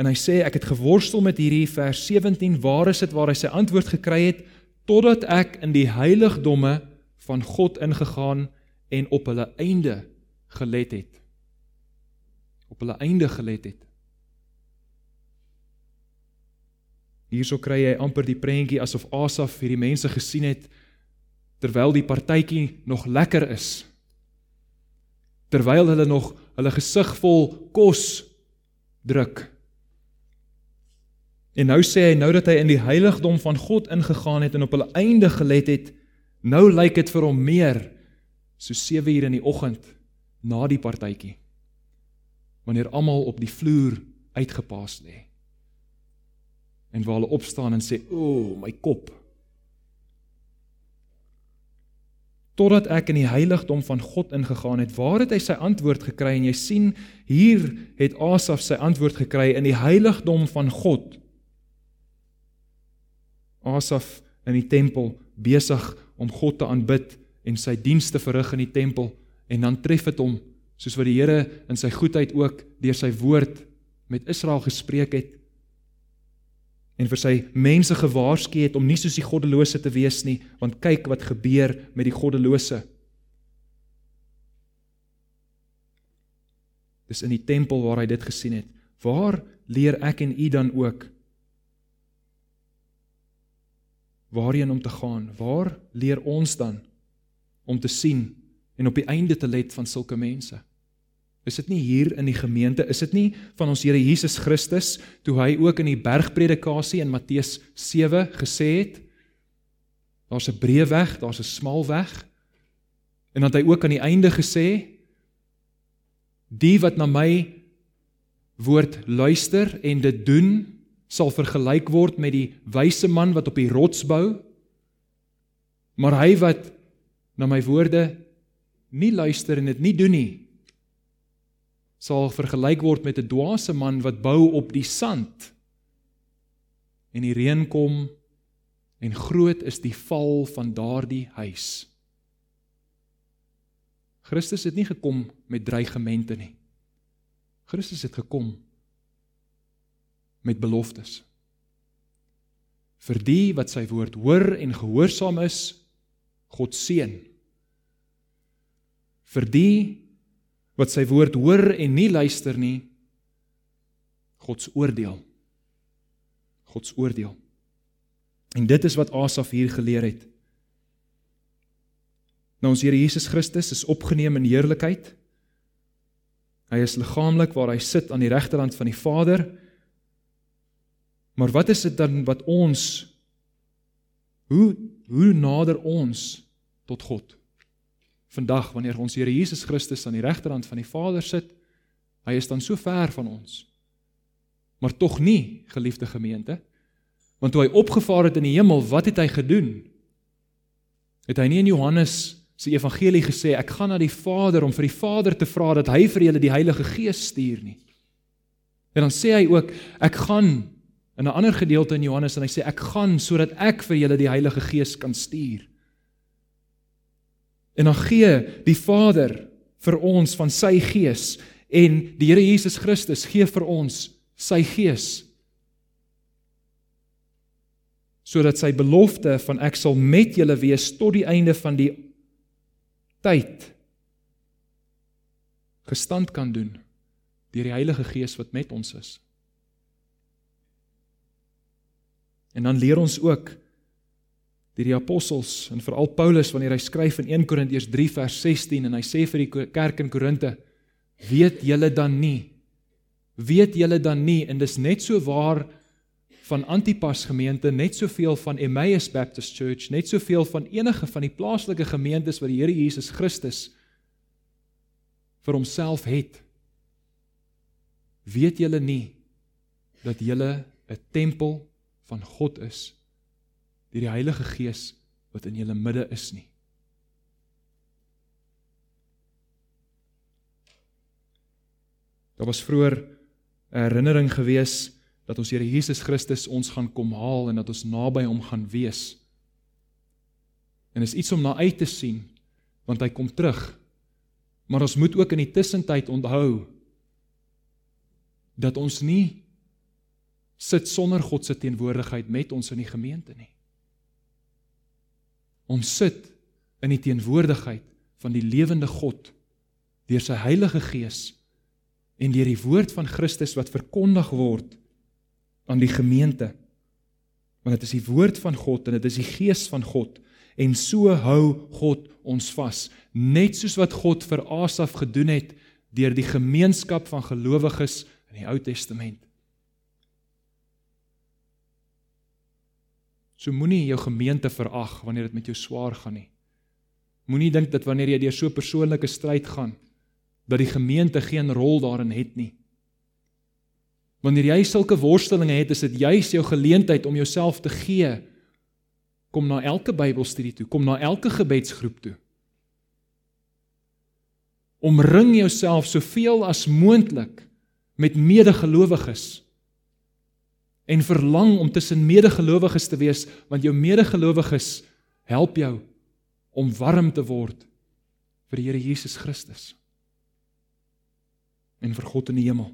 En hy sê ek het geworstel met hierdie vers 17 waar is dit waar hy sy antwoord gekry het totdat ek in die heiligdomme van God ingegaan en op hulle einde gelet het. Op hulle einde gelet het. Hierso kry jy amper die prentjie asof Asaf hierdie mense gesien het terwyl die partytjie nog lekker is. Terwyl hulle nog hulle gesig vol kos druk. En nou sê hy nou dat hy in die heiligdom van God ingegaan het en op hulle einde gelet het, nou lyk dit vir hom meer so 7 uur in die oggend na die partytjie. Wanneer almal op die vloer uitgepaas lê. En waar hulle opstaan en sê, "O, oh, my kop." Totdat ek in die heiligdom van God ingegaan het, waar het hy sy antwoord gekry en jy sien hier het Asaf sy antwoord gekry in die heiligdom van God. Asaf in die tempel besig om God te aanbid en sy dienste verrig in die tempel en dan tref dit hom soos wat die Here in sy goedheid ook deur sy woord met Israel gespreek het en vir sy mense gewaarsku het om nie soos die goddelose te wees nie want kyk wat gebeur met die goddelose Dis in die tempel waar hy dit gesien het waar leer ek en u dan ook waarheen om te gaan? Waar leer ons dan om te sien en op die einde te let van sulke mense? Is dit nie hier in die gemeente, is dit nie van ons Here Jesus Christus toe hy ook in die bergpredikasie in Matteus 7 gesê het daar's 'n breë weg, daar's 'n smal weg. En dan het hy ook aan die einde gesê die wat na my woord luister en dit doen sal vergelyk word met die wyse man wat op die rots bou. Maar hy wat na my woorde nie luister en dit nie doen nie, sal vergelyk word met 'n dwaase man wat bou op die sand. En die reën kom en groot is die val van daardie huis. Christus het nie gekom met dreigemente nie. Christus het gekom met beloftes. Vir die wat sy woord hoor en gehoorsaam is, God seën. Vir die wat sy woord hoor en nie luister nie, God se oordeel. God se oordeel. En dit is wat Asaf hier geleer het. Nou ons Here Jesus Christus is opgeneem in heerlikheid. Hy is liggaamlik waar hy sit aan die regterhand van die Vader. Maar wat is dit dan wat ons hoe hoe nader ons tot God? Vandag wanneer ons Here Jesus Christus aan die regterhand van die Vader sit, hy is dan so ver van ons. Maar tog nie, geliefde gemeente. Want toe hy opgevaar het in die hemel, wat het hy gedoen? Het hy nie in Johannes se evangelie gesê ek gaan na die Vader om vir die Vader te vra dat hy vir julle die Heilige Gees stuur nie? En dan sê hy ook ek gaan in 'n ander gedeelte in Johannes en hy sê ek gaan sodat ek vir julle die Heilige Gees kan stuur. En dan gee die Vader vir ons van sy Gees en die Here Jesus Christus gee vir ons sy Gees sodat sy belofte van ek sal met julle wees tot die einde van die tyd gestand kan doen deur die Heilige Gees wat met ons is. En dan leer ons ook deur die apostels en veral Paulus wanneer hy skryf in 1 Korintiërs 3 vers 16 en hy sê vir die kerk in Korinte weet julle dan nie weet julle dan nie en dis net so waar van Antipas gemeente, net soveel van Emmaus Baptist Church, net soveel van enige van die plaaslike gemeentes wat die Here Jesus Christus vir homself het. Weet julle nie dat julle 'n tempel van God is deur die Heilige Gees wat in julle midde is nie? Daar was vroeër 'n herinnering geweest dat ons Here Jesus Christus ons gaan kom haal en dat ons naby hom gaan wees. En is iets om na uit te sien want hy kom terug. Maar ons moet ook in die tussentyd onthou dat ons nie sit sonder God se teenwoordigheid met ons in die gemeente nie. Ons sit in die teenwoordigheid van die lewende God deur sy Heilige Gees en deur die woord van Christus wat verkondig word aan die gemeente. Want dit is die woord van God en dit is die gees van God en so hou God ons vas, net soos wat God vir Asaf gedoen het deur die gemeenskap van gelowiges in die Ou Testament. So moenie jou gemeente verag wanneer dit met jou swaar gaan nie. Moenie dink dat wanneer jy deur so 'n persoonlike stryd gaan dat die gemeente geen rol daarin het nie. Wanneer jy sulke worstelinge het, is dit juis jou geleentheid om jouself te gee. Kom na elke Bybelstudie toe, kom na elke gebedsgroep toe. Omring jouself soveel as moontlik met medegelowiges en verlang om tussen medegelowiges te wees want jou medegelowiges help jou om warm te word vir die Here Jesus Christus en vir God in die hemel.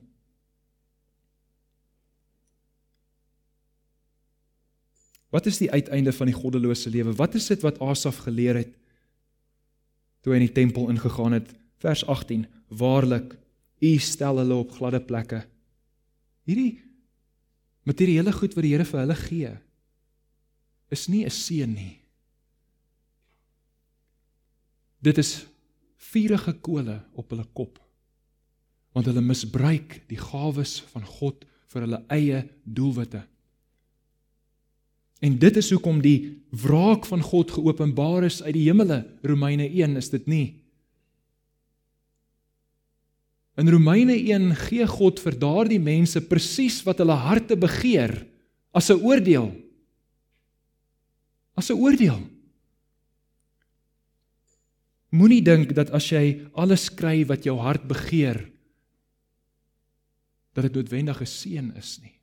Wat is die uiteinde van die goddelose lewe? Wat is dit wat Asaf geleer het toe hy in die tempel ingegaan het? Vers 18: Waarlik, U stel hulle op gladde plekke. Hierdie materiële goed wat die Here vir hulle gee, is nie 'n seën nie. Dit is vuurige kole op hulle kop. Want hulle misbruik die gawes van God vir hulle eie doelwitte. En dit is hoekom die wraak van God geopenbaar is uit die hemele. Romeine 1 is dit nie. In Romeine 1 gee God vir daardie mense presies wat hulle harte begeer as 'n oordeel. As 'n oordeel. Moenie dink dat as jy alles kry wat jou hart begeer dat dit noodwendig 'n seën is nie.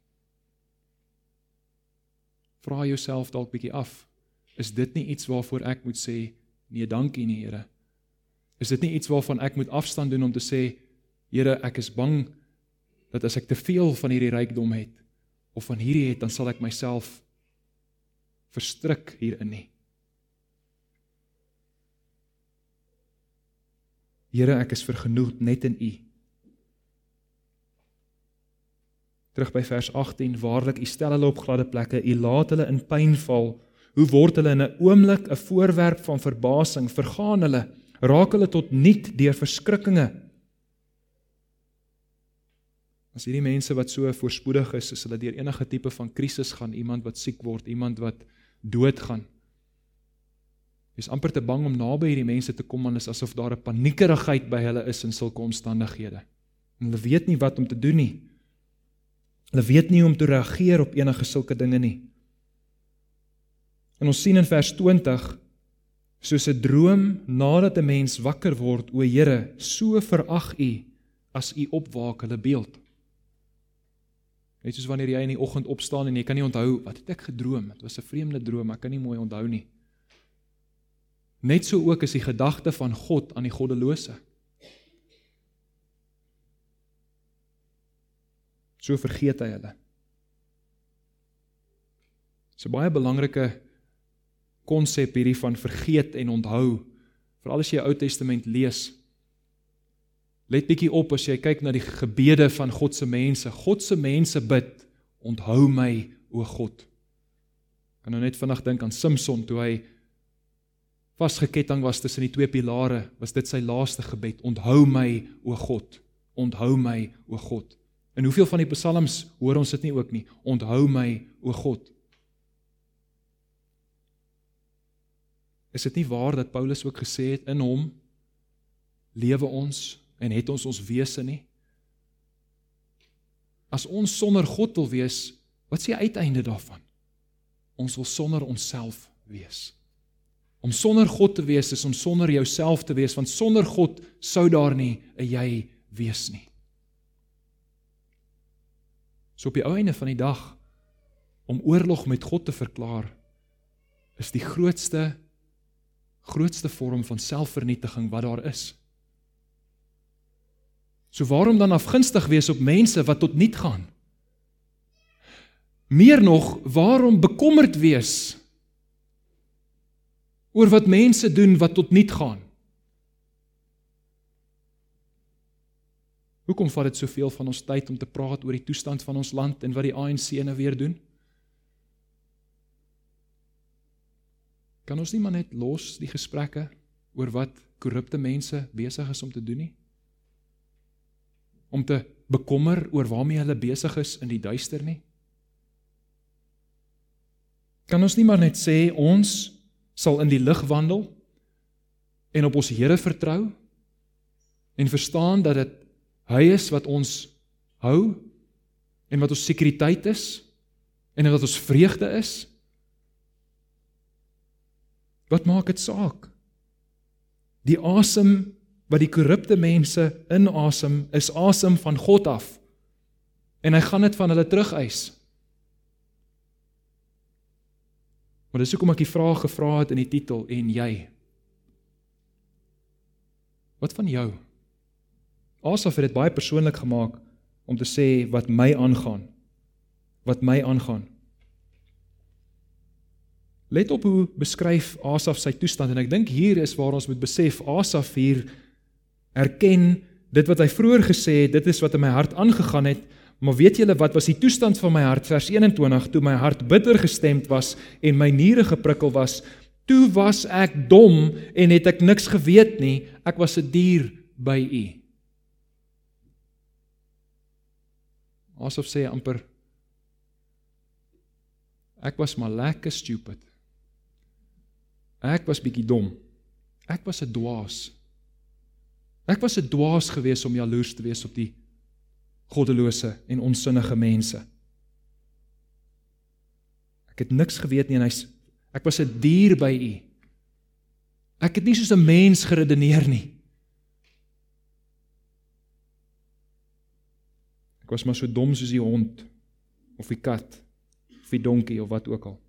Vra jouself dalk bietjie af. Is dit nie iets waarvoor ek moet sê nee, dankie nie, Here? Is dit nie iets waarvan ek moet afstand doen om te sê Here, ek is bang dat as ek te veel van hierdie rykdom het of van hierdie het, dan sal ek myself verstrik hierin nie. Here, ek is vergenoeg net in U. Terug by vers 18, waarlik u stel hulle op gladde plekke, u laat hulle in pyn val. Hoe word hulle in 'n oomblik 'n voorwerp van verbasing? Vergaan hulle, raak hulle tot niet deur verskrikkinge. As hierdie mense wat so voorspoedig is, is hulle deur enige tipe van krisis gaan, iemand wat siek word, iemand wat doodgaan. Dis amper te bang om naby hierdie mense te kom want is asof daar 'n paniekerigheid by hulle is in sulke omstandighede. En hulle weet nie wat om te doen nie. Hulle weet nie hoe om te reageer op enige sulke dinge nie. En ons sien in vers 20 soos 'n droom nadat 'n mens wakker word, o Here, so verag U as U opwaak hulle beeld. Net soos wanneer jy in die oggend opstaan en jy kan nie onthou wat het ek gedroom? Dit was 'n vreemde droom, ek kan nie mooi onthou nie. Net so ook is die gedagte van God aan die goddelose. So vergeet hy hulle. Dis 'n baie belangrike konsep hierdie van vergeet en onthou. Veral as jy die Ou Testament lees. Let bietjie op as jy kyk na die gebede van God se mense. God se mense bid, onthou my o God. Kan nou net vinnig dink aan Samson toe hy vasgeketting was tussen die twee pilare, was dit sy laaste gebed, onthou my o God. Onthou my o God. En hoeveel van die psalms hoor ons dit nie ook nie? Onthou my o God. Is dit nie waar dat Paulus ook gesê het in hom lewe ons en het ons ons wese nie? As ons sonder God wil wees, wat is die uiteinde daarvan? Ons wil sonder onsself wees. Om sonder God te wees is om sonder jouself te wees, want sonder God sou daar nie 'n jy wees nie. So op die einde van die dag om oorlog met God te verklaar is die grootste grootste vorm van selfvernietiging wat daar is. So waarom dan afgunstig wees op mense wat tot niet gaan? Meer nog, waarom bekommerd wees oor wat mense doen wat tot niet gaan? Hoekom vat dit soveel van ons tyd om te praat oor die toestand van ons land en wat die ANC nou weer doen? Kan ons nie maar net los die gesprekke oor wat korrupte mense besig is om te doen nie? Om te bekommer oor waarmee hulle besig is in die duister nie? Kan ons nie maar net sê ons sal in die lig wandel en op ons Here vertrou en verstaan dat dit hy is wat ons hou en wat ons sekuriteit is en wat ons vreugde is? Wat maak dit saak? Die asem wat die korrupte mense inasem, is asem van God af. En hy gaan dit van hulle terugeis. Maar dis hoekom ek die vraag gevra het in die titel en jy. Wat van jou? Asaf het dit baie persoonlik gemaak om te sê wat my aangaan. Wat my aangaan. Let op hoe beskryf Asaf sy toestand en ek dink hier is waar ons moet besef Asaf hier erken dit wat hy vroeër gesê het, dit is wat in my hart aangegaan het, maar weet julle wat was die toestand van my hart vers 21 toe my hart bitter gestemd was en my niere geprikkel was, toe was ek dom en het ek niks geweet nie, ek was 'n dier by u. Asaf sê amper ek was maar lekker stupid. Ek was bietjie dom. Ek was 'n dwaas. Ek was 'n dwaas gewees om jaloers te wees op die goddelose en onsinnige mense. Ek het niks geweet nie en hy's ek was 'n dier by u. Ek het nie soos 'n mens geredeneer nie. Ek was maar so dom soos die hond of die kat of die donkie of wat ook al.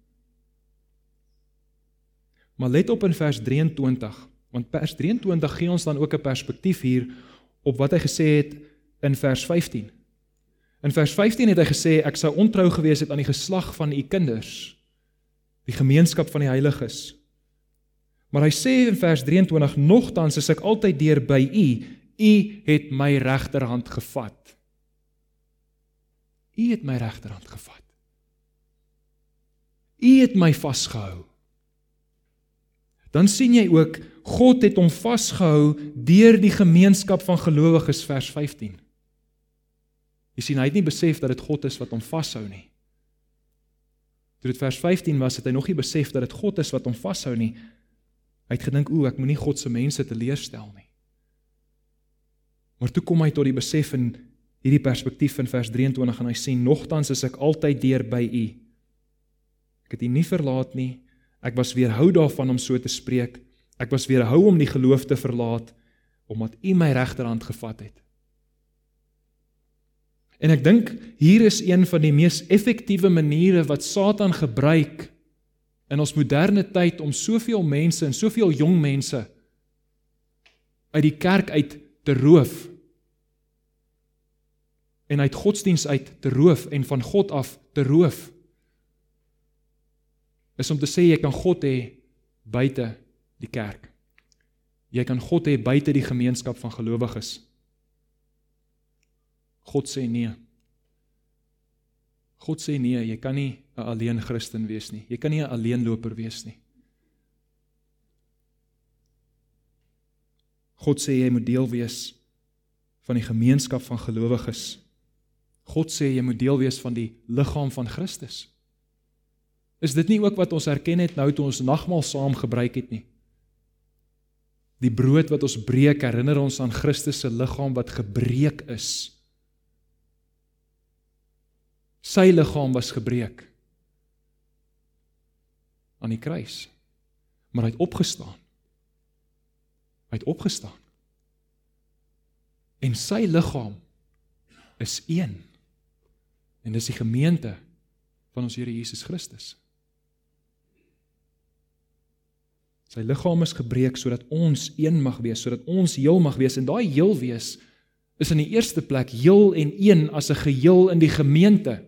Maar let op in vers 23, want vers 23 gee ons dan ook 'n perspektief hier op wat hy gesê het in vers 15. In vers 15 het hy gesê ek sou ontrou gewees het aan die geslag van u kinders, die gemeenskap van die heiliges. Maar hy sê in vers 23 nogtans is ek altyd deur by u, u het my regterhand gevat. U het my regterhand gevat. U het my vasgehou dan sien jy ook God het hom vasgehou deur die gemeenskap van gelowiges vers 15. Jy sien hy het nie besef dat dit God is wat hom vashou nie. Toe dit vers 15 was, het hy nog nie besef dat dit God is wat hom vashou nie. Hy het gedink, "O, ek moenie God se mense teleurstel nie." Maar toe kom hy tot die besef in hierdie perspektief in vers 23 en hy sê, "Nogtans is ek altyd deur by U. Ek het U nie verlaat nie." Ek was weerhou daarvan om so te spreek. Ek was weerhou om die geloof te verlaat omdat U my regterhand gevat het. En ek dink hier is een van die mees effektiewe maniere wat Satan gebruik in ons moderne tyd om soveel mense en soveel jong mense uit die kerk uit te roof en uit godsdiens uit te roof en van God af te roof is om te sê jy kan God hê buite die kerk. Jy kan God hê buite die gemeenskap van gelowiges. God sê nee. God sê nee, jy kan nie 'n alleen Christen wees nie. Jy kan nie 'n alleenloper wees nie. God sê jy moet deel wees van die gemeenskap van gelowiges. God sê jy moet deel wees van die liggaam van Christus. Is dit nie ook wat ons erken het nou toe ons nagmaal saam gebruik het nie? Die brood wat ons breek herinner ons aan Christus se liggaam wat gebreek is. Sy liggaam was gebreek aan die kruis. Maar hy het opgestaan. Hy het opgestaan. En sy liggaam is een. En dis die gemeente van ons Here Jesus Christus. Sy liggaam is gebreek sodat ons een mag wees, sodat ons heel mag wees en daai heel wees is in die eerste plek heel en een as 'n geheel in die gemeente.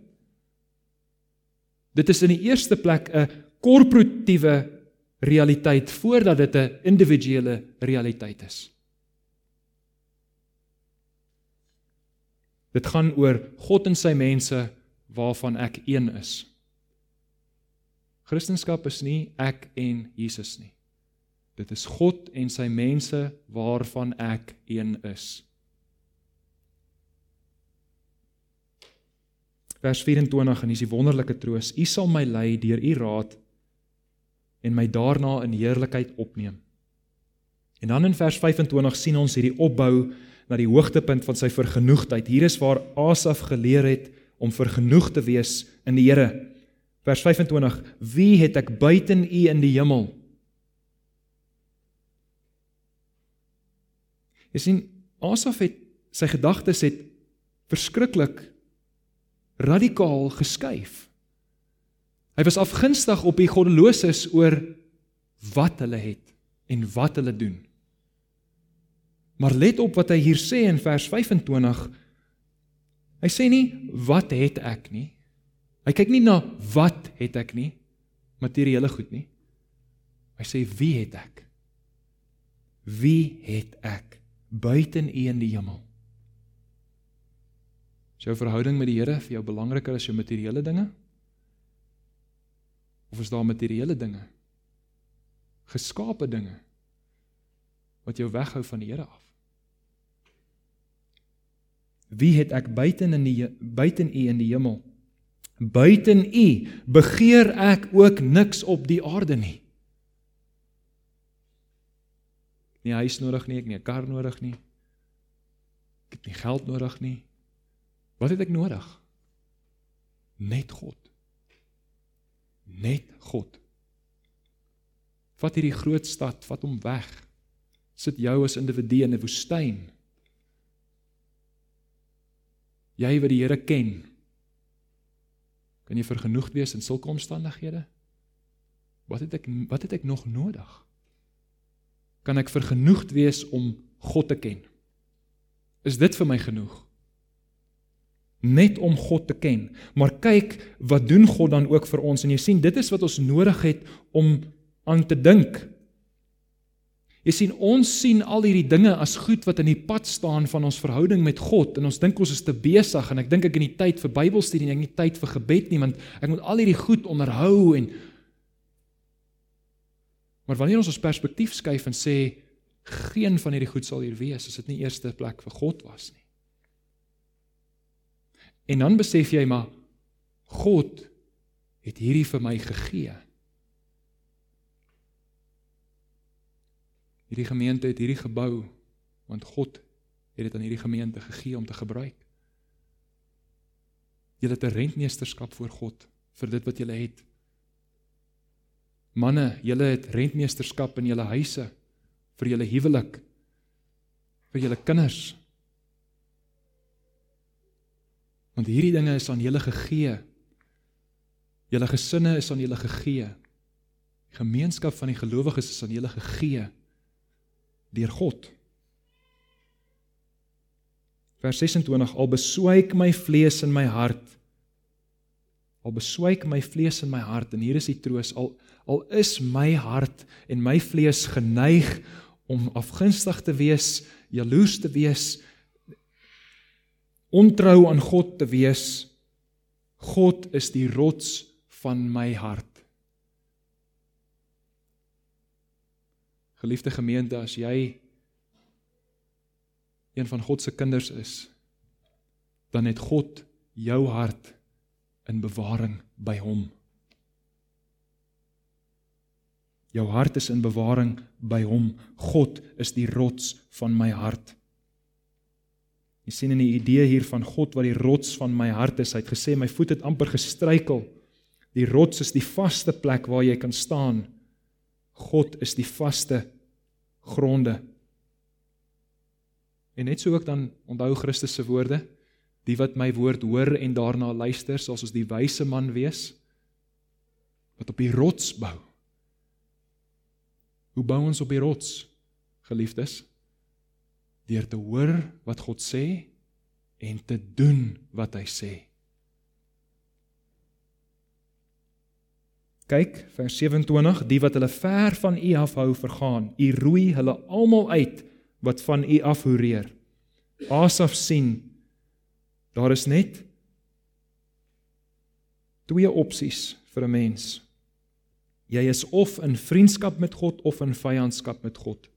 Dit is in die eerste plek 'n korporatiewe realiteit voordat dit 'n individuele realiteit is. Dit gaan oor God en sy mense waarvan ek een is. Christendom is nie ek en Jesus nie. Dit is God en sy mense waarvan ek een is. Vers 24 en dis die wonderlike troos. U sal my lei deur u raad en my daarna in heerlikheid opneem. En dan in vers 25 sien ons hierdie opbou na die hoogtepunt van sy vergenoegdheid. Hier is waar Asaf geleer het om vergenoeg te wees in die Here. Vers 25: Wie het ek buiten u in die hemel? Jy sien, Asaf het sy gedagtes het verskriklik radikaal geskuif. Hy was afgunstig op die goddeloses oor wat hulle het en wat hulle doen. Maar let op wat hy hier sê in vers 25. Hy sê nie wat het ek nie. Hy kyk nie na wat het ek nie, materiële goed nie. Hy sê wie het ek? Wie het ek? Buiten U in die hemel. Is jou verhouding met die Here vir jou belangriker as jou materiële dinge? Of is daar materiële dinge? Geskaapte dinge wat jou weghou van die Here af? Wie het ek buiten in die buiten U in die hemel? Buiten U begeer ek ook niks op die aarde nie. Nie 'n huis nodig nie, ek nie 'n kar nodig nie. Ek het nie geld nodig nie. Wat het ek nodig? Net God. Net God. Vat hierdie groot stad, vat hom weg. Sit jou as individu in 'n woestyn. Jy wat die Here ken, kan jy vergenoegd wees in sulke omstandighede? Wat het ek wat het ek nog nodig? Kan ek vergenoegd wees om God te ken. Is dit vir my genoeg? Net om God te ken. Maar kyk, wat doen God dan ook vir ons? En jy sien, dit is wat ons nodig het om aan te dink. Jy sien, ons sien al hierdie dinge as goed wat in die pad staan van ons verhouding met God en ons dink ons is te besig en ek dink ek in die tyd vir Bybelstudie en ek nie tyd vir gebed nie want ek moet al hierdie goed onderhou en Maar wanneer ons ons perspektief skuif en sê geen van hierdie goed sal hier wees as dit nie eerste plek vir God was nie. En dan besef jy maar God het hierdie vir my gegee. Hierdie gemeente het hierdie gebou want God het dit aan hierdie gemeente gegee om te gebruik. Jy het 'n rentmeesterskap voor God vir dit wat jy het. Manne, julle het rentmeesterskap in julle huise vir julle huwelik vir julle kinders. Want hierdie dinge is aan julle gegee. Julle gesinne is aan julle gegee. Die gemeenskap van die gelowiges is aan julle gegee deur God. Vers 26 Al beswyk my vlees en my hart al beswyk my vlees en my hart en hier is die troos al al is my hart en my vlees geneig om afgunstig te wees, jaloers te wees, ontrou aan God te wees. God is die rots van my hart. Geliefde gemeente, as jy een van God se kinders is, dan het God jou hart in bewaring by hom. Jou hart is in bewaring by hom. God is die rots van my hart. Jy sien in die idee hier van God wat die rots van my hart is. Hy het gesê my voet het amper gestruikel. Die rots is die vaste plek waar jy kan staan. God is die vaste gronde En net so ook dan onthou Christus se woorde, die wat my woord hoor en daarna luister, sal soos die wyse man wees wat op die rots bou. Hoe bou ons op die rots, geliefdes? Deur te hoor wat God sê en te doen wat hy sê. Kyk, vers 27, die wat hulle ver van U afhou vergaan. U roei hulle almal uit wat van u afhoereer. Asaf sien daar is net twee opsies vir 'n mens. Jy is of in vriendskap met God of in vyandskap met God.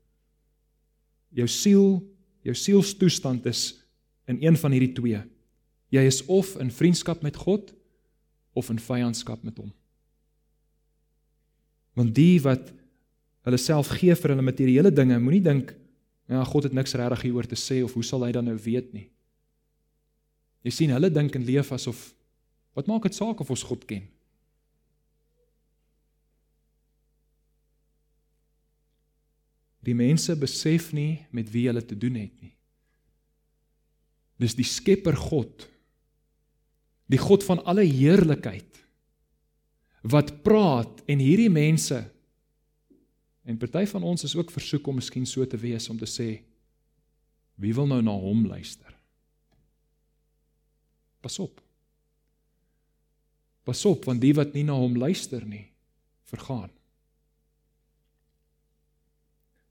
Jou siel, jou sielstoestand is in een van hierdie twee. Jy is of in vriendskap met God of in vyandskap met hom. Want die wat hulle self gee vir hulle materiële dinge, moenie dink Ja, God het niks regtig hieroor te sê of hoe sal hy dan nou weet nie? Jy sien, hulle dink en leef asof wat maak dit saak of ons God ken? Die mense besef nie met wie hulle te doen het nie. Dis die Skepper God. Die God van alle heerlikheid wat praat en hierdie mense En party van ons is ook versoek om miskien so te wees om te sê wie wil nou na hom luister? Pas op. Pas op want die wat nie na hom luister nie, vergaan.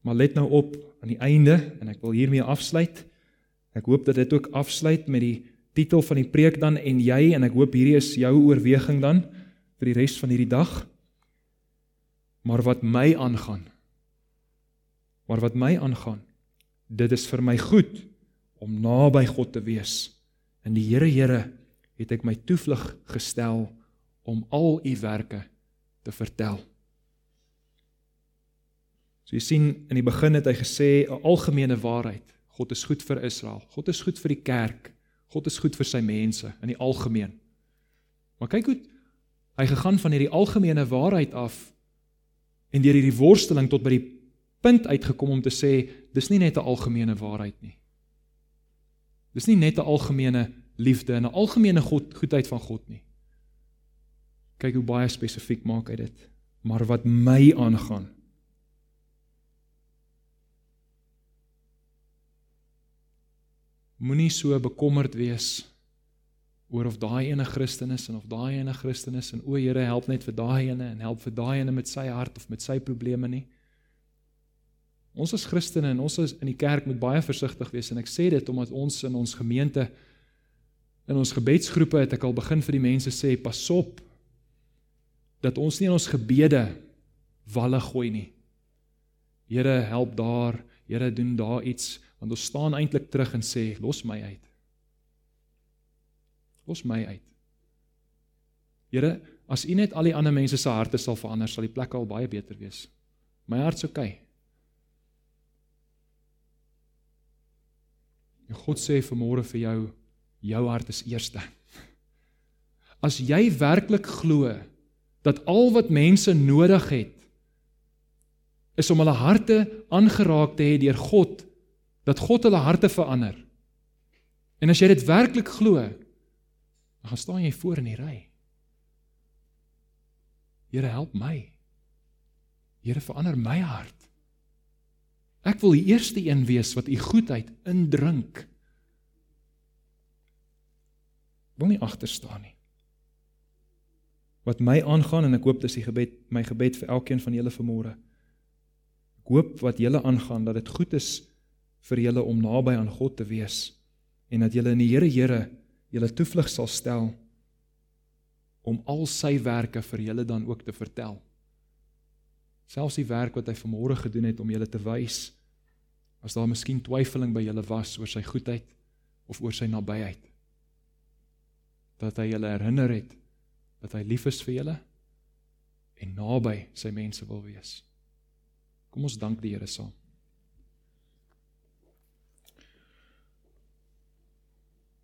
Maar let nou op aan die einde en ek wil hiermee afsluit. Ek hoop dat dit ook afsluit met die titel van die preek dan en jy en ek hoop hierdie is jou oorweging dan vir die res van hierdie dag. Maar wat my aangaan, maar wat my aangaan, dit is vir my goed om naby God te wees. In die Here Here het ek my toevlug gestel om al u werke te vertel. So jy sien in die begin het hy gesê 'n algemene waarheid. God is goed vir Israel. God is goed vir die kerk. God is goed vir sy mense in die algemeen. Maar kyk hoe hy gegaan van hierdie algemene waarheid af en deur hierdie worsteling tot by die punt uitgekom om te sê dis nie net 'n algemene waarheid nie. Dis nie net 'n algemene liefde en 'n algemene God goedheid van God nie. Kyk hoe baie spesifiek maak hy dit. Maar wat my aangaan Moenie so bekommerd wees oor of daai ene Christen is en of daai ene Christen is en o Here help net vir daai ene en help vir daai ene met sy hart of met sy probleme nie. Ons as Christene en ons is in die kerk moet baie versigtig wees en ek sê dit omdat ons in ons gemeente in ons gebedsgroepe het ek al begin vir die mense sê pas op dat ons nie in ons gebede walle gooi nie. Here help daar, Here doen daar iets want ons staan eintlik terug en sê los my uit. Los my uit. Here, as U net al die ander mense se harte sal verander, sal die plek al baie beter wees. My hart's oukei. Okay. En God sê vanmôre vir jou, jou hart is eerste. As jy werklik glo dat al wat mense nodig het is om hulle harte aangeraak te hê deur God, dat God hulle harte verander. En as jy dit werklik glo, Dan gaan staan jy voor in die ry. Here help my. Here verander my hart. Ek wil die eerste een wees wat u goedheid indrink. Wil nie agter staan nie. Wat my aangaan en ek hoop dis die gebed my gebed vir elkeen van julle vanmôre. Ek hoop wat julle aangaan dat dit goed is vir julle om naby aan God te wees en dat julle in die Here Here julle toevlug sal stel om al sy werke vir julle dan ook te vertel. Selfs die werk wat hy vanmôre gedoen het om julle te wys as daar miskien twyfeling by julle was oor sy goedheid of oor sy nabyheid. Dat hy julle herinner het dat hy lief is vir julle en naby sy mense wil wees. Kom ons dank die Here saam.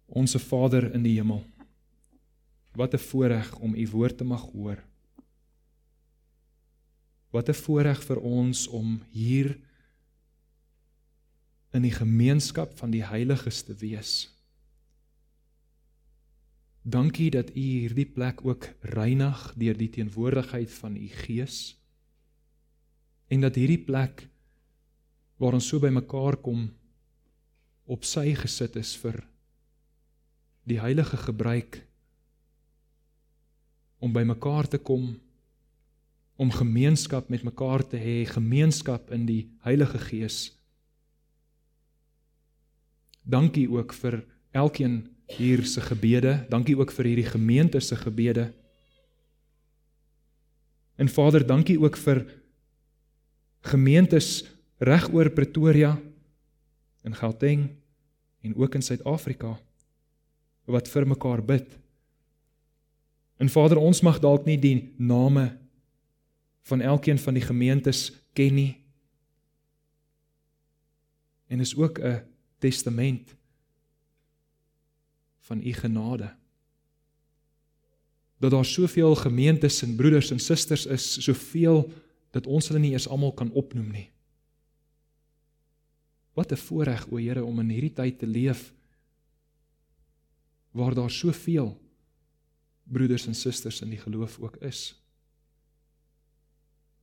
Onse Vader in die hemel. Wat 'n voorreg om u woord te mag hoor. Wat 'n voorreg vir ons om hier in die gemeenskap van die heiliges te wees. Dankie dat u hierdie plek ook reinig deur die teenwoordigheid van u Gees en dat hierdie plek waar ons so bymekaar kom op sy gesit is vir die heilige gebruik om bymekaar te kom om gemeenskap met mekaar te hê, gemeenskap in die Heilige Gees. Dankie ook vir elkeen hier se gebede. Dankie ook vir hierdie gemeente se gebede. En Vader, dankie ook vir gemeentes regoor Pretoria in Gauteng en ook in Suid-Afrika wat vir mekaar bid. En Vader, ons mag dalk nie die name van elkeen van die gemeentes ken nie. En is ook 'n testament van u genade. Dat daar soveel gemeentes en broeders en susters is, soveel dat ons hulle nie eers almal kan opnoem nie. Wat 'n voorreg o Here om in hierdie tyd te leef waar daar soveel broeders en susters in die geloof ook is.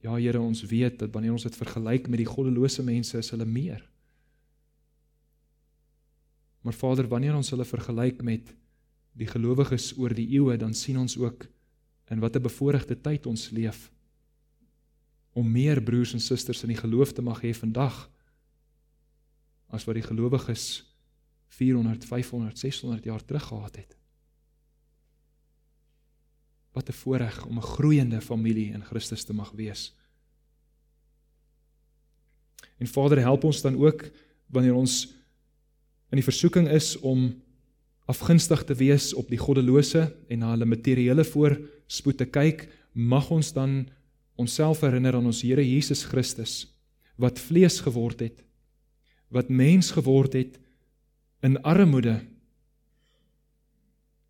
Ja Here, ons weet dat wanneer ons dit vergelyk met die goddelose mense is hulle meer. Maar Vader, wanneer ons hulle vergelyk met die gelowiges oor die eeue, dan sien ons ook in watter bevoordeelde tyd ons leef om meer broers en susters in die geloof te mag hê vandag as wat die gelowiges 400, 500, 600 jaar terug gehad het. Wat 'n voorreg om 'n groeiende familie in Christus te mag wees. En Vader, help ons dan ook wanneer ons in die versoeking is om afgunstig te wees op die goddelose en na hulle materiële voorspoed te kyk, mag ons dan onsself herinner aan ons Here Jesus Christus wat vlees geword het, wat mens geword het in armoede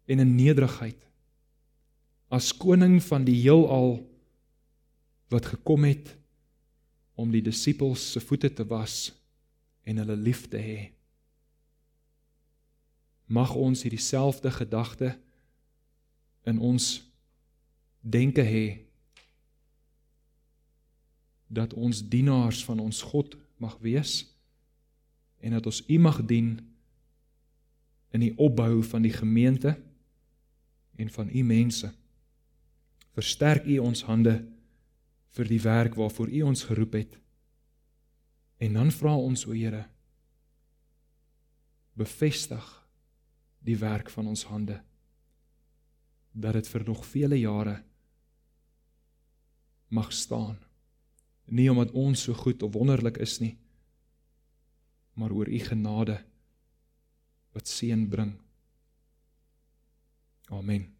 en in nederigheid as koning van die heelal wat gekom het om die disippels se voete te was en hulle lief te hê mag ons hierdie selfde gedagte in ons denke hê dat ons dienaars van ons God mag wees en dat ons U mag dien in die opbou van die gemeente en van u mense. Versterk u ons hande vir die werk waarvoor u ons geroep het. En dan vra ons o Here bevestig die werk van ons hande dat dit vir nog vele jare mag staan. Nie omdat ons so goed of wonderlik is nie, maar oor u genade wat seën bring. Amen.